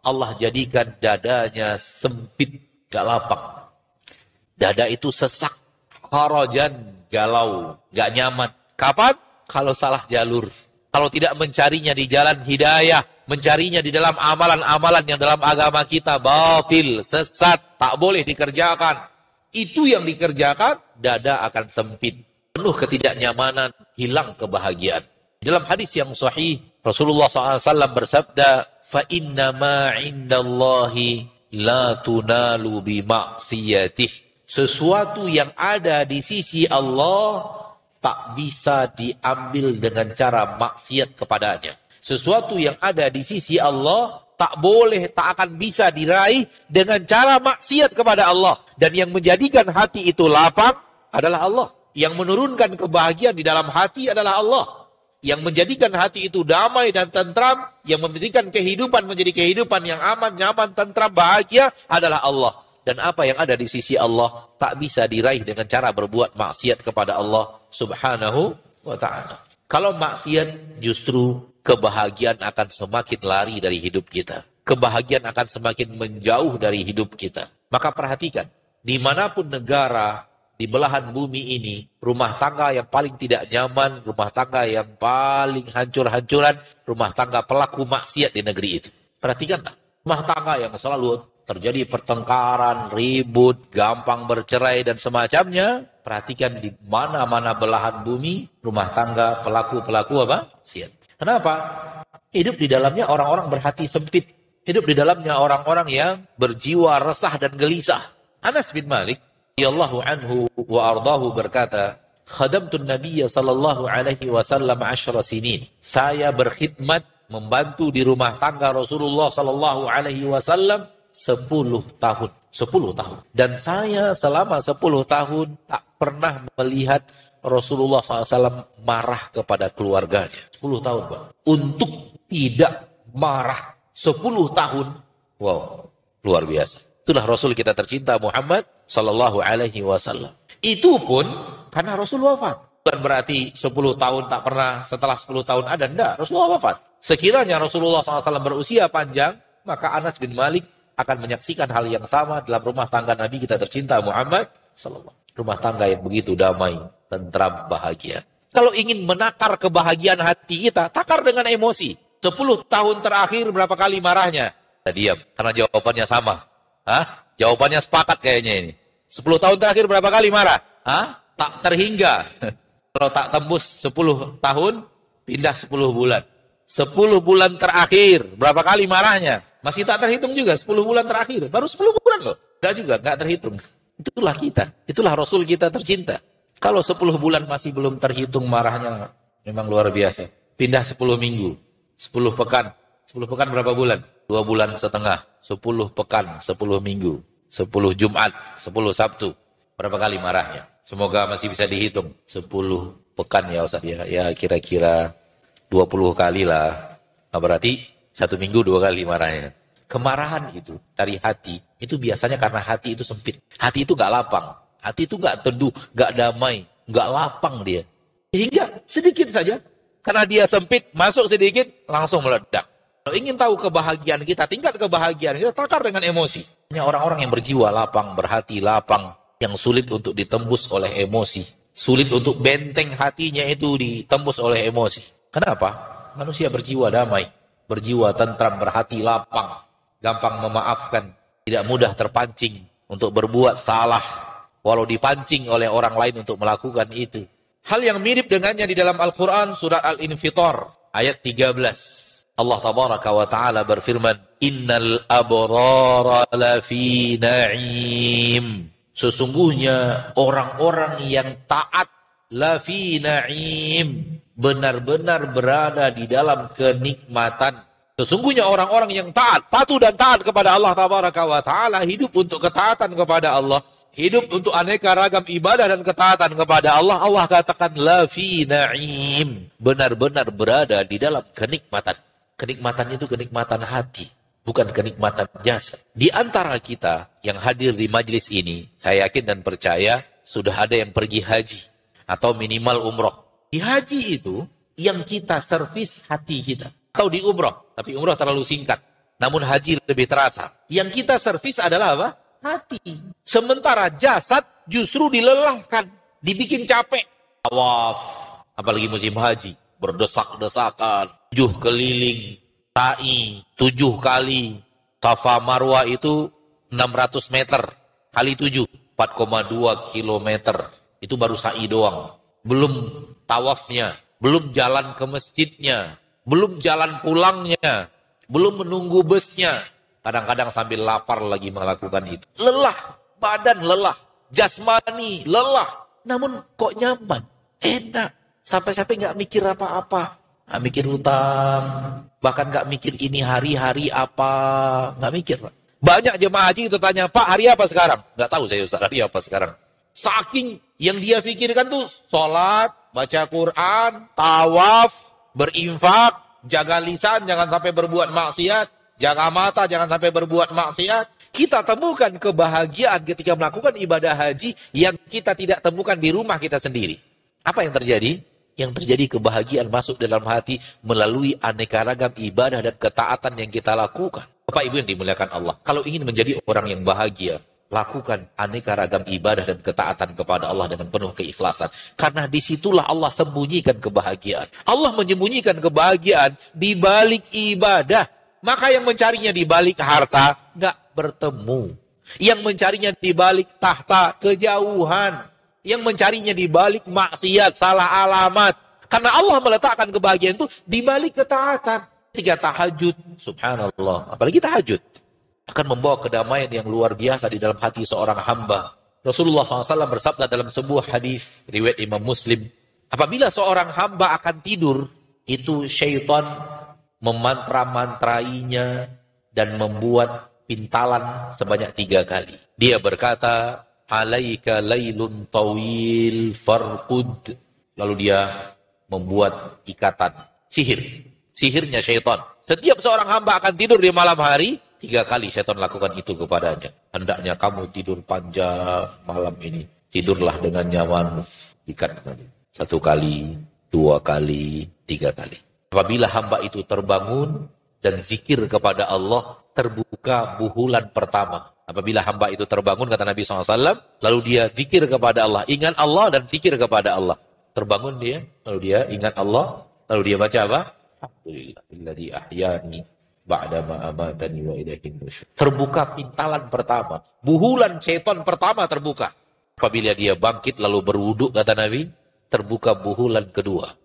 S1: Allah jadikan dadanya sempit, gak lapang. Dada itu sesak, harajan, galau, gak nyaman. Kapan? Kalau salah jalur. Kalau tidak mencarinya di jalan hidayah, mencarinya di dalam amalan-amalan yang dalam agama kita batil, sesat, tak boleh dikerjakan Itu yang dikerjakan, dada akan sempit. Penuh ketidaknyamanan, hilang kebahagiaan. Dalam hadis yang sahih, Rasulullah SAW bersabda, فَإِنَّ مَا عِنْدَ اللَّهِ لَا تُنَالُ بِمَعْصِيَتِهِ sesuatu yang ada di sisi Allah tak bisa diambil dengan cara maksiat kepadanya. Sesuatu yang ada di sisi Allah tak boleh, tak akan bisa diraih dengan cara maksiat kepada Allah. Dan yang menjadikan hati itu lapang adalah Allah. Yang menurunkan kebahagiaan di dalam hati adalah Allah. Yang menjadikan hati itu damai dan tentram, yang menjadikan kehidupan menjadi kehidupan yang aman, nyaman, tentram, bahagia adalah Allah dan apa yang ada di sisi Allah tak bisa diraih dengan cara berbuat maksiat kepada Allah Subhanahu wa taala. Kalau maksiat justru kebahagiaan akan semakin lari dari hidup kita. Kebahagiaan akan semakin menjauh dari hidup kita. Maka perhatikan, di mana pun negara di belahan bumi ini, rumah tangga yang paling tidak nyaman, rumah tangga yang paling hancur-hancuran, rumah tangga pelaku maksiat di negeri itu. Perhatikanlah, rumah tangga yang selalu terjadi pertengkaran, ribut, gampang bercerai dan semacamnya, perhatikan di mana-mana belahan bumi, rumah tangga, pelaku-pelaku apa? Siat. Kenapa? Hidup di dalamnya orang-orang berhati sempit. Hidup di dalamnya orang-orang yang berjiwa resah dan gelisah. Anas bin Malik, Yallahu anhu wa ardahu berkata, Khadamtu Nabiya sallallahu alaihi wasallam asyara sinin. Saya berkhidmat membantu di rumah tangga Rasulullah sallallahu alaihi wasallam 10 tahun. 10 tahun. Dan saya selama 10 tahun tak pernah melihat Rasulullah SAW marah kepada keluarganya. 10 tahun, Pak. Untuk tidak marah 10 tahun. Wow, luar biasa. Itulah Rasul kita tercinta Muhammad Sallallahu Alaihi Wasallam. Itu pun karena Rasul wafat. Bukan berarti 10 tahun tak pernah setelah 10 tahun ada. Tidak, Rasulullah wafat. Sekiranya Rasulullah SAW berusia panjang, maka Anas bin Malik akan menyaksikan hal yang sama dalam rumah tangga Nabi kita tercinta Muhammad sallallahu Rumah tangga yang begitu damai, tentram, bahagia. Kalau ingin menakar kebahagiaan hati kita, takar dengan emosi. Sepuluh tahun terakhir berapa kali marahnya? Kita diam, karena jawabannya sama. Hah? Jawabannya sepakat kayaknya ini. Sepuluh tahun terakhir berapa kali marah? Hah? Tak terhingga. [LAUGHS] Kalau tak tembus sepuluh tahun, pindah sepuluh bulan. Sepuluh bulan terakhir, berapa kali marahnya? Masih tak terhitung juga 10 bulan terakhir. Baru 10 bulan loh. Enggak juga, enggak terhitung. Itulah kita. Itulah Rasul kita tercinta. Kalau 10 bulan masih belum terhitung marahnya, memang luar biasa. Pindah 10 minggu, 10 pekan. 10 pekan berapa bulan? 2 bulan setengah. 10 pekan, 10 minggu. 10 Jumat, 10 Sabtu. Berapa kali marahnya? Semoga masih bisa dihitung. 10 pekan ya Ustaz ya. Ya kira-kira 20 kali lah. Nah, berarti satu minggu dua kali marahnya. Kemarahan itu dari hati, itu biasanya karena hati itu sempit. Hati itu gak lapang. Hati itu gak teduh, gak damai, gak lapang dia. Sehingga sedikit saja, karena dia sempit, masuk sedikit, langsung meledak. Kalau ingin tahu kebahagiaan kita, tingkat kebahagiaan kita, takar dengan emosi. Hanya orang-orang yang berjiwa lapang, berhati lapang, yang sulit untuk ditembus oleh emosi. Sulit untuk benteng hatinya itu ditembus oleh emosi. Kenapa? Manusia berjiwa damai berjiwa tentram, berhati lapang, gampang memaafkan, tidak mudah terpancing untuk berbuat salah, walau dipancing oleh orang lain untuk melakukan itu. Hal yang mirip dengannya di dalam Al-Quran, surat Al-Infitar, ayat 13. Allah tabaraka wa ta'ala berfirman, Innal abrara lafi na'im. Sesungguhnya orang-orang yang taat lafi na'im benar-benar berada di dalam kenikmatan. Sesungguhnya orang-orang yang taat, patuh dan taat kepada Allah Tabaraka wa Ta'ala, hidup untuk ketaatan kepada Allah, hidup untuk aneka ragam ibadah dan ketaatan kepada Allah, Allah katakan la fi na'im. Benar-benar berada di dalam kenikmatan. Kenikmatan itu kenikmatan hati, bukan kenikmatan jasa. Di antara kita yang hadir di majlis ini, saya yakin dan percaya sudah ada yang pergi haji atau minimal umroh. Di haji itu yang kita servis hati kita. Atau di umroh, tapi umroh terlalu singkat. Namun haji lebih terasa. Yang kita servis adalah apa? Hati. Sementara jasad justru dilelahkan. Dibikin capek. Tawaf. Apalagi musim haji. Berdesak-desakan. Tujuh keliling. Ta'i. Tujuh kali. Safa Marwa itu 600 meter. Kali tujuh. 4,2 kilometer. Itu baru sa'i doang. Belum tawafnya, belum jalan ke masjidnya, belum jalan pulangnya, belum menunggu busnya. Kadang-kadang sambil lapar lagi melakukan itu. Lelah, badan lelah, jasmani lelah. Namun kok nyaman, enak. Sampai-sampai nggak mikir apa-apa. Nggak mikir utang, bahkan nggak mikir ini hari-hari apa, nggak mikir. Banyak jemaah haji itu tanya, Pak hari apa sekarang? Nggak tahu saya Ustaz, hari apa sekarang. Saking yang dia pikirkan tuh sholat, baca Quran, tawaf, berinfak, jaga lisan, jangan sampai berbuat maksiat, jaga mata, jangan sampai berbuat maksiat. Kita temukan kebahagiaan ketika melakukan ibadah haji yang kita tidak temukan di rumah kita sendiri. Apa yang terjadi? Yang terjadi kebahagiaan masuk dalam hati melalui aneka ragam ibadah dan ketaatan yang kita lakukan. Bapak Ibu yang dimuliakan Allah. Kalau ingin menjadi orang yang bahagia, lakukan aneka ragam ibadah dan ketaatan kepada Allah dengan penuh keikhlasan. Karena di situlah Allah sembunyikan kebahagiaan. Allah menyembunyikan kebahagiaan di balik ibadah. Maka yang mencarinya di balik harta, nggak bertemu. Yang mencarinya di balik tahta kejauhan. Yang mencarinya di balik maksiat, salah alamat. Karena Allah meletakkan kebahagiaan itu di balik ketaatan. Tiga tahajud, subhanallah. Apalagi tahajud. Akan membawa kedamaian yang luar biasa di dalam hati seorang hamba. Rasulullah SAW bersabda dalam sebuah hadis riwayat Imam Muslim. Apabila seorang hamba akan tidur, itu syaitan memantra-mantrainya dan membuat pintalan sebanyak tiga kali. Dia berkata, alaika laylun tawil farqud. Lalu dia membuat ikatan, sihir. Sihirnya syaitan. Setiap seorang hamba akan tidur di malam hari, tiga kali syaitan lakukan itu kepadanya. Hendaknya kamu tidur panjang malam ini. Tidurlah dengan nyaman. Ikat Satu kali, dua kali, tiga kali. Apabila hamba itu terbangun dan zikir kepada Allah, terbuka buhulan pertama. Apabila hamba itu terbangun, kata Nabi SAW, lalu dia zikir kepada Allah. Ingat Allah dan zikir kepada Allah. Terbangun dia, lalu dia ingat Allah, lalu dia baca apa? Alhamdulillah, ahyani ba'da ma'amatani wa Terbuka pintalan pertama. Buhulan setan pertama terbuka. Apabila dia bangkit lalu berwuduk, kata Nabi, terbuka buhulan kedua.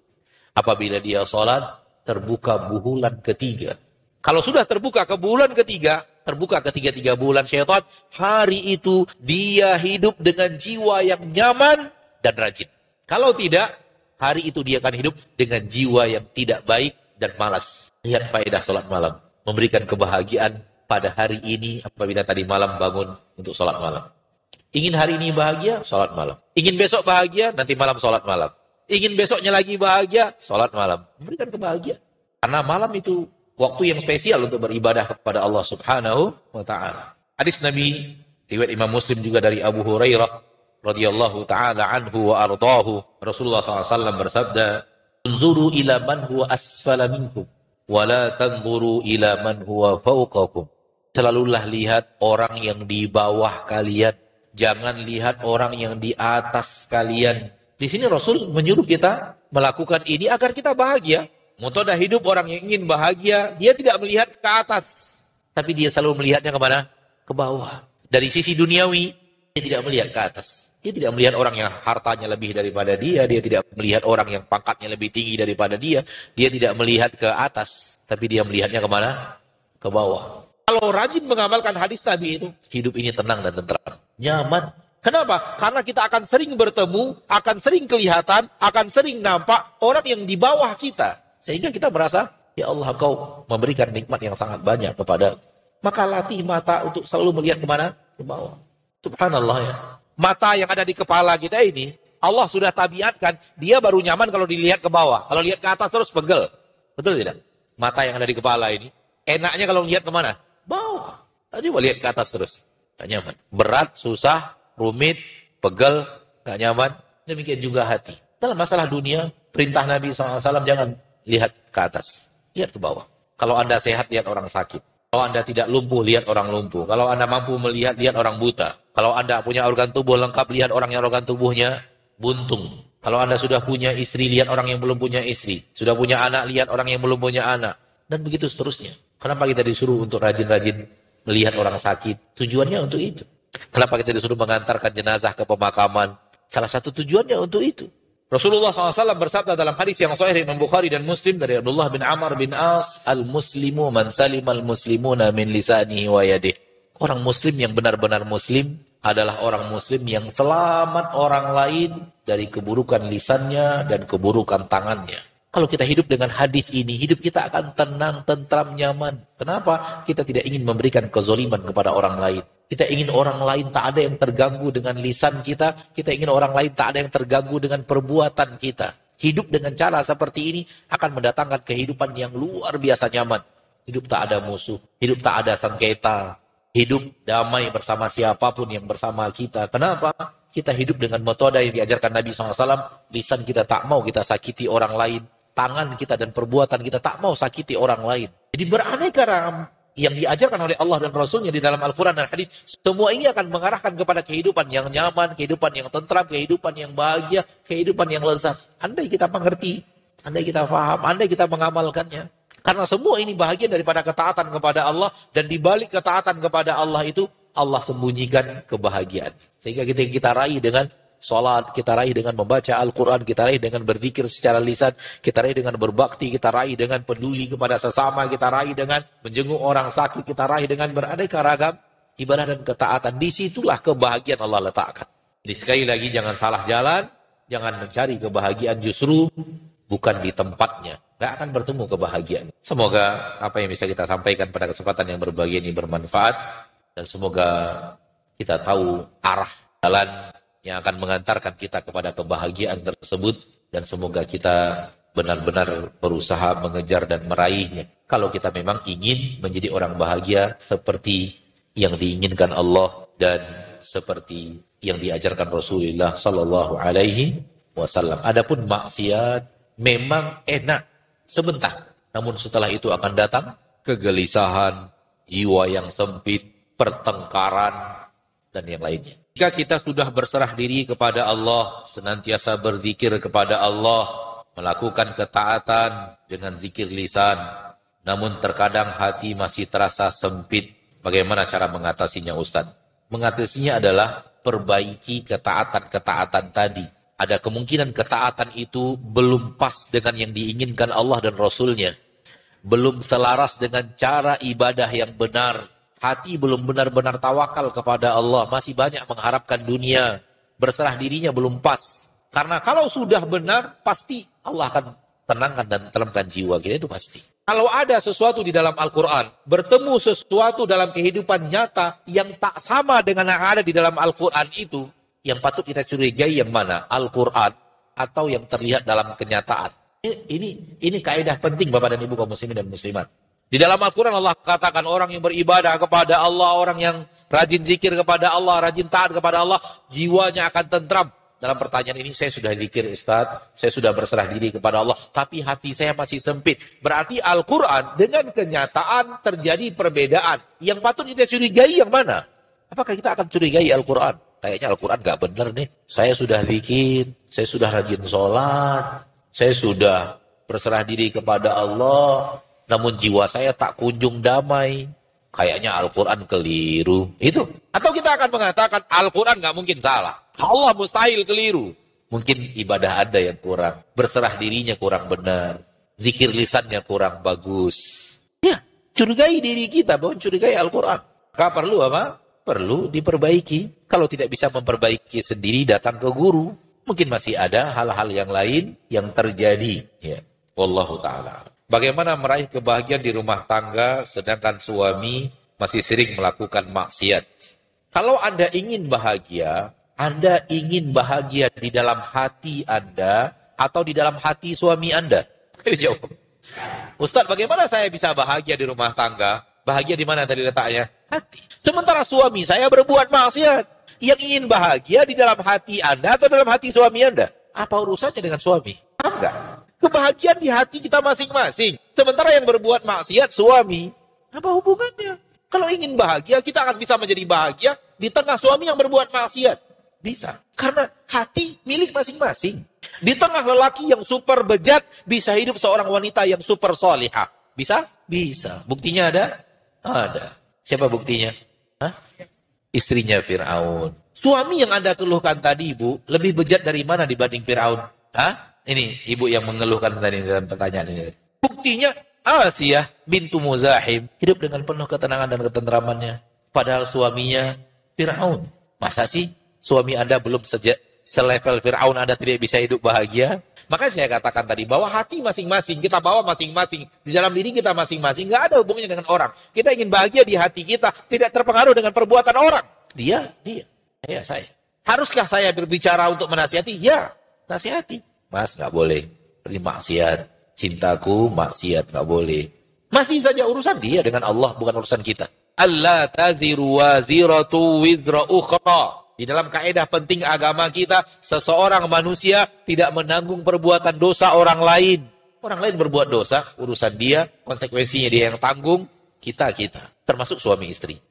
S1: Apabila dia sholat, terbuka bulan ketiga. Kalau sudah terbuka ke bulan ketiga, terbuka ketiga-tiga bulan syaitan, hari itu dia hidup dengan jiwa yang nyaman dan rajin. Kalau tidak, hari itu dia akan hidup dengan jiwa yang tidak baik dan malas. Lihat faedah sholat malam. Memberikan kebahagiaan pada hari ini apabila tadi malam bangun untuk sholat malam. Ingin hari ini bahagia, sholat malam. Ingin besok bahagia, nanti malam sholat malam ingin besoknya lagi bahagia, sholat malam. Memberikan kebahagiaan. Karena malam itu waktu yang spesial untuk beribadah kepada Allah subhanahu wa ta'ala. Hadis Nabi, riwayat Imam Muslim juga dari Abu Hurairah, radhiyallahu ta'ala anhu wa ardahu. Rasulullah SAW bersabda, Unzuru ila man huwa asfala minkum, wa la tanzuru ila man huwa fauqakum. Selalulah lihat orang yang di bawah kalian, jangan lihat orang yang di atas kalian. Di sini Rasul menyuruh kita melakukan ini agar kita bahagia. Metoda hidup orang yang ingin bahagia, dia tidak melihat ke atas. Tapi dia selalu melihatnya ke mana? Ke bawah. Dari sisi duniawi, dia tidak melihat ke atas. Dia tidak melihat orang yang hartanya lebih daripada dia. Dia tidak melihat orang yang pangkatnya lebih tinggi daripada dia. Dia tidak melihat ke atas. Tapi dia melihatnya ke mana? Ke bawah. Kalau rajin mengamalkan hadis Nabi itu, hidup ini tenang dan tentram. Nyaman, Kenapa? Karena kita akan sering bertemu, akan sering kelihatan, akan sering nampak orang yang di bawah kita. Sehingga kita merasa, ya Allah kau memberikan nikmat yang sangat banyak kepada. Maka latih mata untuk selalu melihat ke mana? Ke bawah. Subhanallah ya. Mata yang ada di kepala kita ini, Allah sudah tabiatkan, dia baru nyaman kalau dilihat ke bawah. Kalau lihat ke atas terus pegel. Betul tidak? Mata yang ada di kepala ini. Enaknya kalau lihat ke mana? Bawah. Tadi mau lihat ke atas terus. Gak nyaman. Berat, susah, rumit, pegel, gak nyaman. Demikian juga hati. Dalam masalah dunia, perintah Nabi SAW jangan lihat ke atas. Lihat ke bawah. Kalau Anda sehat, lihat orang sakit. Kalau Anda tidak lumpuh, lihat orang lumpuh. Kalau Anda mampu melihat, lihat orang buta. Kalau Anda punya organ tubuh lengkap, lihat orang yang organ tubuhnya buntung. Kalau Anda sudah punya istri, lihat orang yang belum punya istri. Sudah punya anak, lihat orang yang belum punya anak. Dan begitu seterusnya. Kenapa kita disuruh untuk rajin-rajin melihat orang sakit? Tujuannya untuk itu. Kenapa kita disuruh mengantarkan jenazah ke pemakaman? Salah satu tujuannya untuk itu. Rasulullah SAW bersabda dalam hadis yang sahih Imam Bukhari dan Muslim dari Abdullah bin Amr bin As, Al-Muslimu man salim al-muslimuna min lisanihi wa yadih. Orang muslim yang benar-benar muslim adalah orang muslim yang selamat orang lain dari keburukan lisannya dan keburukan tangannya. Kalau kita hidup dengan hadis ini, hidup kita akan tenang, tentram, nyaman. Kenapa? Kita tidak ingin memberikan kezoliman kepada orang lain. Kita ingin orang lain tak ada yang terganggu dengan lisan kita. Kita ingin orang lain tak ada yang terganggu dengan perbuatan kita. Hidup dengan cara seperti ini akan mendatangkan kehidupan yang luar biasa nyaman. Hidup tak ada musuh. Hidup tak ada sengketa. Hidup damai bersama siapa pun yang bersama kita. Kenapa? Kita hidup dengan metode yang diajarkan Nabi SAW. Lisan kita tak mau kita sakiti orang lain. Tangan kita dan perbuatan kita tak mau sakiti orang lain. Jadi beraneka yang diajarkan oleh Allah dan Rasulnya di dalam Al-Quran dan Hadis, semua ini akan mengarahkan kepada kehidupan yang nyaman, kehidupan yang tentram, kehidupan yang bahagia, kehidupan yang lezat. Andai kita mengerti, andai kita faham, andai kita mengamalkannya. Karena semua ini bahagian daripada ketaatan kepada Allah dan dibalik ketaatan kepada Allah itu Allah sembunyikan kebahagiaan. Sehingga kita kita raih dengan Salat kita raih dengan membaca Al-Quran, kita raih dengan berzikir secara lisan, kita raih dengan berbakti, kita raih dengan peduli kepada sesama, kita raih dengan menjenguk orang sakit, kita raih dengan beraneka ragam ibadah dan ketaatan. Di situlah kebahagiaan Allah letakkan. Jadi sekali lagi jangan salah jalan, jangan mencari kebahagiaan justru bukan di tempatnya. Gak akan bertemu kebahagiaan. Semoga apa yang bisa kita sampaikan pada kesempatan yang berbahagia ini bermanfaat. Dan semoga kita tahu arah jalan yang akan mengantarkan kita kepada kebahagiaan tersebut dan semoga kita benar-benar berusaha mengejar dan meraihnya. Kalau kita memang ingin menjadi orang bahagia seperti yang diinginkan Allah dan seperti yang diajarkan Rasulullah Sallallahu Alaihi Wasallam. Adapun maksiat memang enak sebentar, namun setelah itu akan datang kegelisahan, jiwa yang sempit, pertengkaran, dan yang lainnya. Jika kita sudah berserah diri kepada Allah, senantiasa berzikir kepada Allah, melakukan ketaatan dengan zikir lisan, namun terkadang hati masih terasa sempit, bagaimana cara mengatasinya Ustaz? Mengatasinya adalah perbaiki ketaatan-ketaatan tadi. Ada kemungkinan ketaatan itu belum pas dengan yang diinginkan Allah dan Rasulnya. Belum selaras dengan cara ibadah yang benar hati belum benar-benar tawakal kepada Allah, masih banyak mengharapkan dunia, berserah dirinya belum pas. Karena kalau sudah benar, pasti Allah akan tenangkan dan tenangkan jiwa kita itu pasti. Kalau ada sesuatu di dalam Al-Quran, bertemu sesuatu dalam kehidupan nyata yang tak sama dengan yang ada di dalam Al-Quran itu, yang patut kita curigai yang mana? Al-Quran atau yang terlihat dalam kenyataan. Ini, ini, ini kaidah penting Bapak dan Ibu kaum muslimin dan muslimat. Di dalam Al-Quran Allah katakan orang yang beribadah kepada Allah, orang yang rajin zikir kepada Allah, rajin taat kepada Allah, jiwanya akan tentram. Dalam pertanyaan ini saya sudah zikir Ustaz, saya sudah berserah diri kepada Allah, tapi hati saya masih sempit. Berarti Al-Quran dengan kenyataan terjadi perbedaan. Yang patut kita curigai yang mana? Apakah kita akan curigai Al-Quran? Kayaknya Al-Quran gak benar nih. Saya sudah zikir, saya sudah rajin sholat, saya sudah berserah diri kepada Allah, namun jiwa saya tak kunjung damai. Kayaknya Al-Quran keliru. Itu. Atau kita akan mengatakan Al-Quran nggak mungkin salah. Allah mustahil keliru. Mungkin ibadah ada yang kurang. Berserah dirinya kurang benar. Zikir lisannya kurang bagus. Ya, curigai diri kita, bahwa curigai Al-Quran. Gak perlu apa? Perlu diperbaiki. Kalau tidak bisa memperbaiki sendiri, datang ke guru. Mungkin masih ada hal-hal yang lain yang terjadi. Ya. Wallahu ta'ala. Bagaimana meraih kebahagiaan di rumah tangga sedangkan suami masih sering melakukan maksiat? Kalau Anda ingin bahagia, Anda ingin bahagia di dalam hati Anda atau di dalam hati suami Anda? [LAUGHS] Jawab. Ustadz, bagaimana saya bisa bahagia di rumah tangga? Bahagia di mana tadi letaknya? Hati. Sementara suami saya berbuat maksiat. Yang ingin bahagia di dalam hati Anda atau dalam hati suami Anda? Apa urusannya dengan suami? Enggak. Kebahagiaan di hati kita masing-masing. Sementara yang berbuat maksiat suami. Apa hubungannya? Kalau ingin bahagia, kita akan bisa menjadi bahagia di tengah suami yang berbuat maksiat. Bisa. Karena hati milik masing-masing. Di tengah lelaki yang super bejat, bisa hidup seorang wanita yang super solihah. Bisa? Bisa. Buktinya ada? Ada. Siapa buktinya? Hah? Istrinya Fir'aun. Suami yang Anda keluhkan tadi, Ibu, lebih bejat dari mana dibanding Fir'aun? Hah? Ini ibu yang mengeluhkan tadi dalam pertanyaan ini. Buktinya Asiyah bintu Muzahim hidup dengan penuh ketenangan dan ketentramannya. Padahal suaminya Fir'aun. Masa sih suami Anda belum sejak selevel Fir'aun Anda tidak bisa hidup bahagia? Makanya saya katakan tadi bahwa hati masing-masing kita bawa masing-masing di dalam diri kita masing-masing nggak ada hubungannya dengan orang. Kita ingin bahagia di hati kita tidak terpengaruh dengan perbuatan orang. Dia, dia, saya, saya. Haruskah saya berbicara untuk menasihati? Ya, nasihati. Mas nggak boleh. Ini maksiat. Cintaku maksiat nggak boleh. Masih saja urusan dia dengan Allah bukan urusan kita. Allah taziru waziratu wizra ukhra. Di dalam kaidah penting agama kita, seseorang manusia tidak menanggung perbuatan dosa orang lain. Orang lain berbuat dosa, urusan dia, konsekuensinya dia yang tanggung, kita-kita. Termasuk suami istri.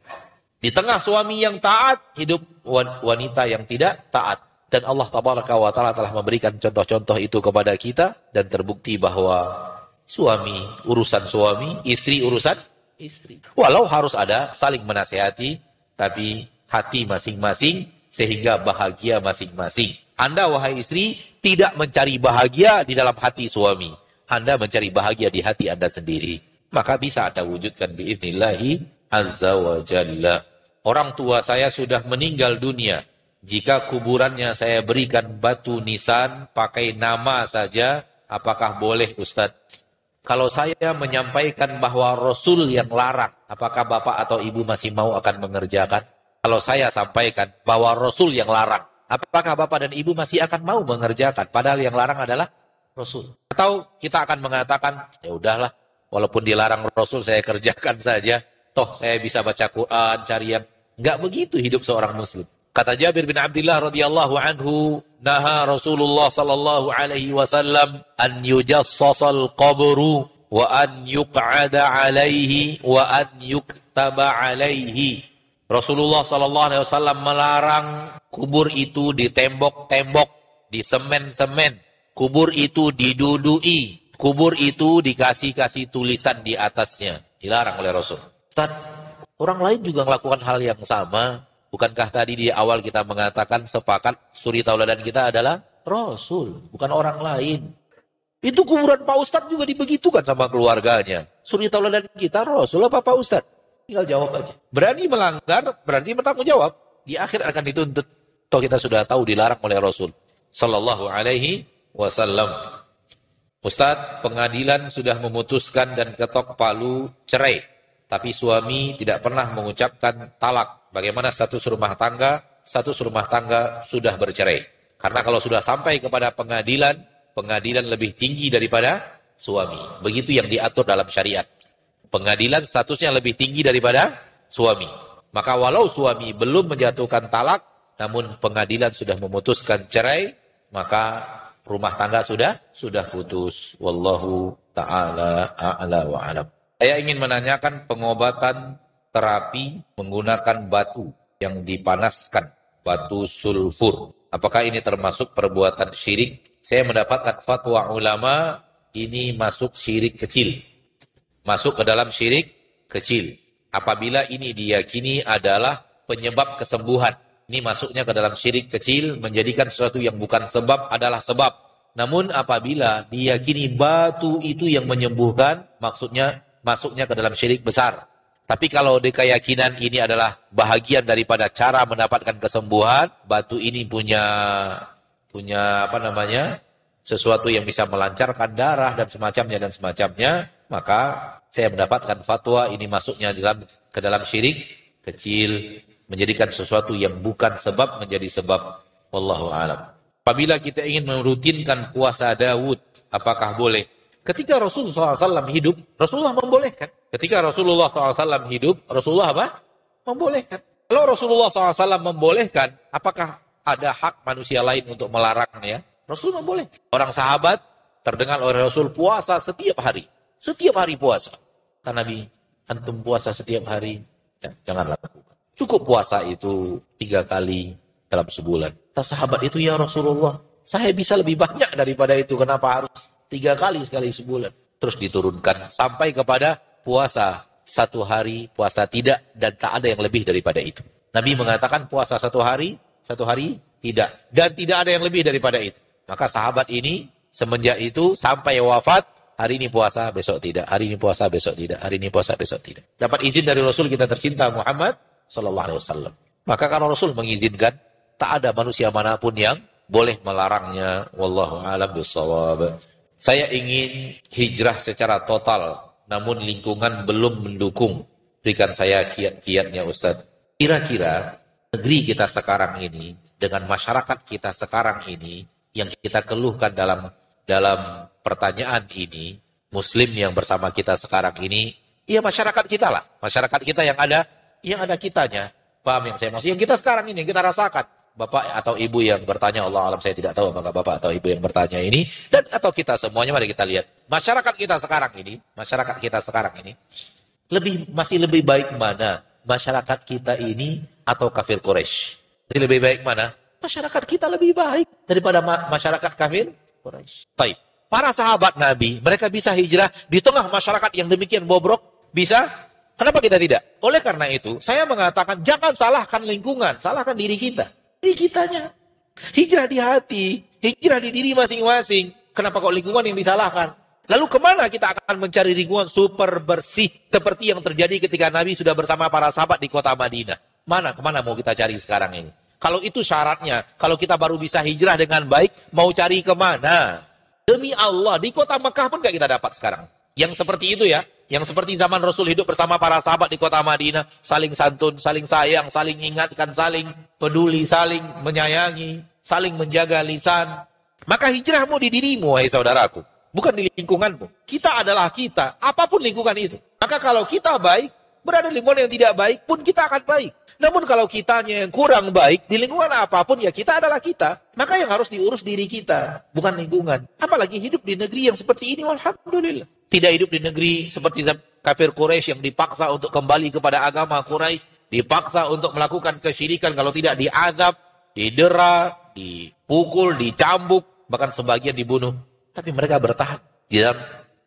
S1: Di tengah suami yang taat, hidup wanita yang tidak taat. Dan Allah tabaraka wa ta'ala telah memberikan contoh-contoh itu kepada kita dan terbukti bahwa Suami urusan suami, istri urusan istri. Walau harus ada saling menasehati, tapi hati masing-masing sehingga bahagia masing-masing. Anda wahai istri tidak mencari bahagia di dalam hati suami. Anda mencari bahagia di hati Anda sendiri. Maka bisa Anda wujudkan biiznillahi azza wa jalla. Orang tua saya sudah meninggal dunia. Jika kuburannya saya berikan batu nisan pakai nama saja, apakah boleh Ustadz? Kalau saya menyampaikan bahwa Rasul yang larang, apakah Bapak atau Ibu masih mau akan mengerjakan? Kalau saya sampaikan bahwa Rasul yang larang, apakah Bapak dan Ibu masih akan mau mengerjakan? Padahal yang larang adalah Rasul. Atau kita akan mengatakan, ya udahlah, walaupun dilarang Rasul saya kerjakan saja. Toh saya bisa baca Quran, cari yang... Enggak begitu hidup seorang Muslim. Kata Jabir bin Abdullah radhiyallahu anhu, naha Rasulullah sallallahu alaihi wasallam an yujassasal qabru wa an yuq'ada alaihi wa an yuktaba alaihi. Rasulullah sallallahu alaihi wasallam melarang kubur itu ditembok-tembok, di semen-semen. Kubur itu didudui, kubur itu dikasih-kasih tulisan di atasnya. Dilarang oleh Rasul. Ustaz, orang lain juga melakukan hal yang sama. Bukankah tadi di awal kita mengatakan sepakat suri tauladan kita adalah Rasul, bukan orang lain. Itu kuburan Pak Ustadz juga dibegitukan sama keluarganya. Suri tauladan kita Rasul apa Pak Ustadz? Tinggal jawab aja. Berani melanggar, berarti bertanggung jawab. Di akhir akan dituntut. Toh kita sudah tahu dilarang oleh Rasul. Sallallahu alaihi wasallam. Ustadz, pengadilan sudah memutuskan dan ketok palu cerai. Tapi suami tidak pernah mengucapkan talak bagaimana status rumah tangga, status rumah tangga sudah bercerai. Karena kalau sudah sampai kepada pengadilan, pengadilan lebih tinggi daripada suami. Begitu yang diatur dalam syariat. Pengadilan statusnya lebih tinggi daripada suami. Maka walau suami belum menjatuhkan talak, namun pengadilan sudah memutuskan cerai, maka rumah tangga sudah sudah putus. Wallahu taala a'la wa alam. Saya ingin menanyakan pengobatan terapi menggunakan batu yang dipanaskan, batu sulfur. Apakah ini termasuk perbuatan syirik? Saya mendapatkan fatwa ulama ini masuk syirik kecil. Masuk ke dalam syirik kecil. Apabila ini diyakini adalah penyebab kesembuhan. Ini masuknya ke dalam syirik kecil, menjadikan sesuatu yang bukan sebab adalah sebab. Namun apabila diyakini batu itu yang menyembuhkan, maksudnya masuknya ke dalam syirik besar. Tapi kalau di keyakinan ini adalah bahagian daripada cara mendapatkan kesembuhan, batu ini punya punya apa namanya? sesuatu yang bisa melancarkan darah dan semacamnya dan semacamnya, maka saya mendapatkan fatwa ini masuknya dalam ke dalam syirik kecil menjadikan sesuatu yang bukan sebab menjadi sebab wallahu alam. Apabila kita ingin merutinkan puasa Daud, apakah boleh? Ketika Rasulullah SAW hidup, Rasulullah membolehkan. Ketika Rasulullah SAW hidup, Rasulullah apa? Membolehkan. Kalau Rasulullah SAW membolehkan, apakah ada hak manusia lain untuk melarangnya? Rasul memboleh. Orang sahabat terdengar oleh Rasul puasa setiap hari. Setiap hari puasa. Kata Nabi, antum puasa setiap hari. Ya, jangan lakukan. Cukup puasa itu tiga kali dalam sebulan. Kata sahabat itu, ya Rasulullah, saya bisa lebih banyak daripada itu. Kenapa harus Tiga kali sekali sebulan. Terus diturunkan sampai kepada puasa satu hari, puasa tidak, dan tak ada yang lebih daripada itu. Nabi mengatakan puasa satu hari, satu hari tidak. Dan tidak ada yang lebih daripada itu. Maka sahabat ini semenjak itu sampai wafat, hari ini puasa, besok tidak. Hari ini puasa, besok tidak. Hari ini puasa, besok tidak. Dapat izin dari Rasul kita tercinta Muhammad Sallallahu Alaihi Wasallam. Maka kalau Rasul mengizinkan, tak ada manusia mana pun yang boleh melarangnya. Wallahu alam bisawab. Saya ingin hijrah secara total, namun lingkungan belum mendukung. Berikan saya kiat-kiatnya Ustaz. Kira-kira negeri kita sekarang ini, dengan masyarakat kita sekarang ini, yang kita keluhkan dalam dalam pertanyaan ini, Muslim yang bersama kita sekarang ini, ya masyarakat kita lah. Masyarakat kita yang ada, yang ada kitanya. Paham yang saya maksud? Yang kita sekarang ini, yang kita rasakan bapak atau ibu yang bertanya Allah alam saya tidak tahu apakah bapak atau ibu yang bertanya ini dan atau kita semuanya mari kita lihat masyarakat kita sekarang ini masyarakat kita sekarang ini lebih masih lebih baik mana masyarakat kita ini atau kafir Quraisy masih lebih baik mana masyarakat kita lebih baik daripada ma masyarakat kafir Quraisy baik Para sahabat Nabi, mereka bisa hijrah di tengah masyarakat yang demikian bobrok? Bisa? Kenapa kita tidak? Oleh karena itu, saya mengatakan jangan salahkan lingkungan, salahkan diri kita. Diri kitanya. Hijrah di hati, hijrah di diri masing-masing. Kenapa kok lingkungan yang disalahkan? Lalu ke mana kita akan mencari lingkungan super bersih seperti yang terjadi ketika Nabi sudah bersama para sahabat di kota Madinah? Mana ke mana mau kita cari sekarang ini? Kalau itu syaratnya, kalau kita baru bisa hijrah dengan baik, mau cari ke mana? Demi Allah, di kota Mekah pun gak kita dapat sekarang. Yang seperti itu ya, yang seperti zaman Rasul hidup bersama para sahabat di kota Madinah, saling santun, saling sayang, saling ingatkan, saling peduli, saling menyayangi, saling menjaga lisan. Maka hijrahmu di dirimu, wahai saudaraku. Bukan di lingkunganmu. Kita adalah kita, apa pun lingkungan itu. Maka kalau kita baik, berada di lingkungan yang tidak baik pun kita akan baik. Namun kalau kitanya yang kurang baik, di lingkungan apa pun ya kita adalah kita. Maka yang harus diurus diri kita, bukan lingkungan. Apalagi hidup di negeri yang seperti ini, Alhamdulillah. Tidak hidup di negeri seperti kafir Quraisy yang dipaksa untuk kembali kepada agama Quraisy, dipaksa untuk melakukan kesyirikan kalau tidak diadab, didera, dipukul, dicambuk, bahkan sebagian dibunuh. Tapi mereka bertahan di dalam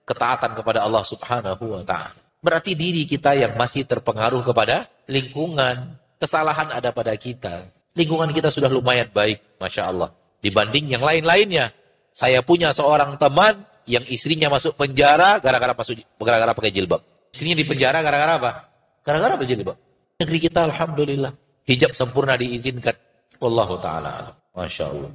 S1: ketaatan kepada Allah Subhanahu wa taala. Berarti diri kita yang masih terpengaruh kepada lingkungan. Kesalahan ada pada kita. Lingkungan kita sudah lumayan baik, Masya Allah. Dibanding yang lain-lainnya. Saya punya seorang teman yang istrinya masuk penjara gara-gara masuk gara-gara pakai jilbab. Istrinya di penjara gara-gara apa? Gara-gara pakai jilbab. Negeri kita Alhamdulillah. Hijab sempurna diizinkan. Wallahu ta'ala. Masya Allah.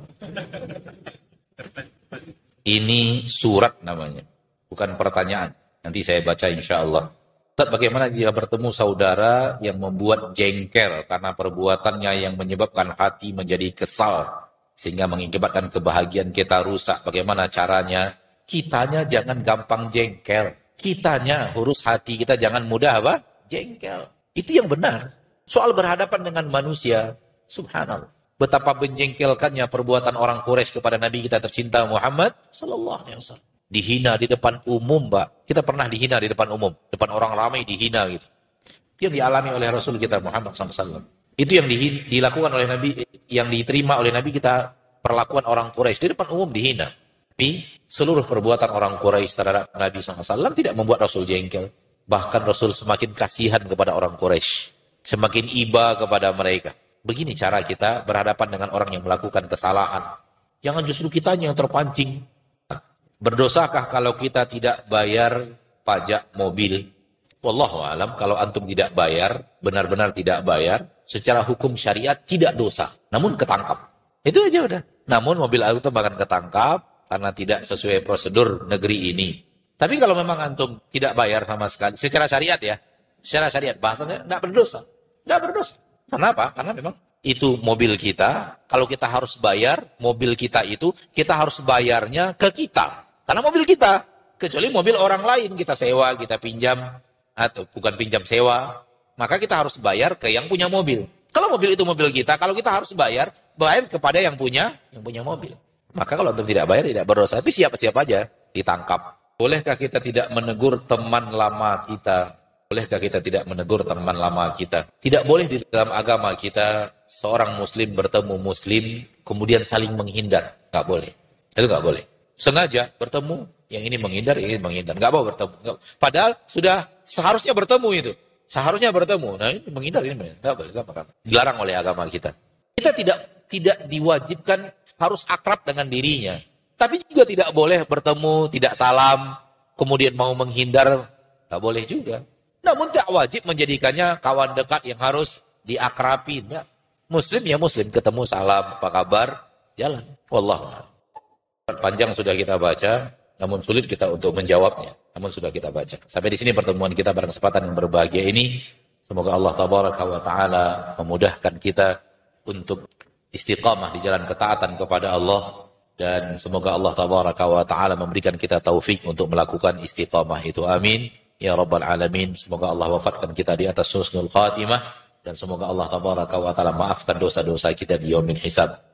S1: Ini surat namanya. Bukan pertanyaan. Nanti saya baca insya Allah. Ustaz, bagaimana jika bertemu saudara yang membuat jengkel karena perbuatannya yang menyebabkan hati menjadi kesal sehingga mengakibatkan kebahagiaan kita rusak. Bagaimana caranya? Kitanya jangan gampang jengkel. Kitanya urus hati kita jangan mudah apa? Jengkel. Itu yang benar. Soal berhadapan dengan manusia, subhanallah. Betapa menjengkelkannya perbuatan orang Quraisy kepada Nabi kita tercinta Muhammad sallallahu alaihi wasallam dihina di depan umum, Mbak. Kita pernah dihina di depan umum, depan orang ramai dihina gitu. Itu yang dialami oleh Rasul kita Muhammad SAW. Itu yang di, dilakukan oleh Nabi, yang diterima oleh Nabi kita perlakuan orang Quraisy di depan umum dihina. Tapi seluruh perbuatan orang Quraisy terhadap Nabi SAW tidak membuat Rasul jengkel. Bahkan Rasul semakin kasihan kepada orang Quraisy, semakin iba kepada mereka. Begini cara kita berhadapan dengan orang yang melakukan kesalahan. Jangan justru kitanya yang terpancing Berdosakah kalau kita tidak bayar pajak mobil? Wallahu alam kalau antum tidak bayar, benar-benar tidak bayar, secara hukum syariat tidak dosa, namun ketangkap. Itu aja udah. Namun mobil auto bahkan ketangkap karena tidak sesuai prosedur negeri ini. Tapi kalau memang antum tidak bayar sama sekali, secara syariat ya, secara syariat bahasanya tidak berdosa. Tidak berdosa. Kenapa? Karena memang itu mobil kita, kalau kita harus bayar, mobil kita itu, kita harus bayarnya ke kita. Karena mobil kita. Kecuali mobil orang lain kita sewa, kita pinjam. Atau bukan pinjam sewa. Maka kita harus bayar ke yang punya mobil. Kalau mobil itu mobil kita, kalau kita harus bayar, bayar kepada yang punya yang punya mobil. Maka kalau untuk tidak bayar tidak berdosa. Tapi siapa-siapa aja ditangkap. Bolehkah kita tidak menegur teman lama kita? Bolehkah kita tidak menegur teman lama kita? Tidak boleh di dalam agama kita seorang muslim bertemu muslim kemudian saling menghindar. Nggak boleh. Itu nggak boleh sengaja bertemu, yang ini menghindar, yang ini menghindar. Nggak mau bertemu. Nggak. Padahal sudah seharusnya bertemu itu. Seharusnya bertemu. Nah ini menghindar, ini. Nggak boleh, nggak apa Dilarang oleh agama kita. Kita tidak tidak diwajibkan harus akrab dengan dirinya. Tapi juga tidak boleh bertemu, tidak salam, kemudian mau menghindar, nggak boleh juga. Namun tidak wajib menjadikannya kawan dekat yang harus diakrabin. Ya. Muslim ya muslim, ketemu salam, apa kabar, jalan. Wallah. Panjang sudah kita baca, namun sulit kita untuk menjawabnya. Namun sudah kita baca. Sampai di sini pertemuan kita pada kesempatan yang berbahagia ini. Semoga Allah tabaraka wa taala memudahkan kita untuk istiqamah di jalan ketaatan kepada Allah dan semoga Allah tabaraka wa taala memberikan kita taufik untuk melakukan istiqamah itu. Amin. Ya rabbal alamin. Semoga Allah wafatkan kita di atas husnul khatimah dan semoga Allah tabaraka wa taala maafkan dosa-dosa kita di yaumil hisab.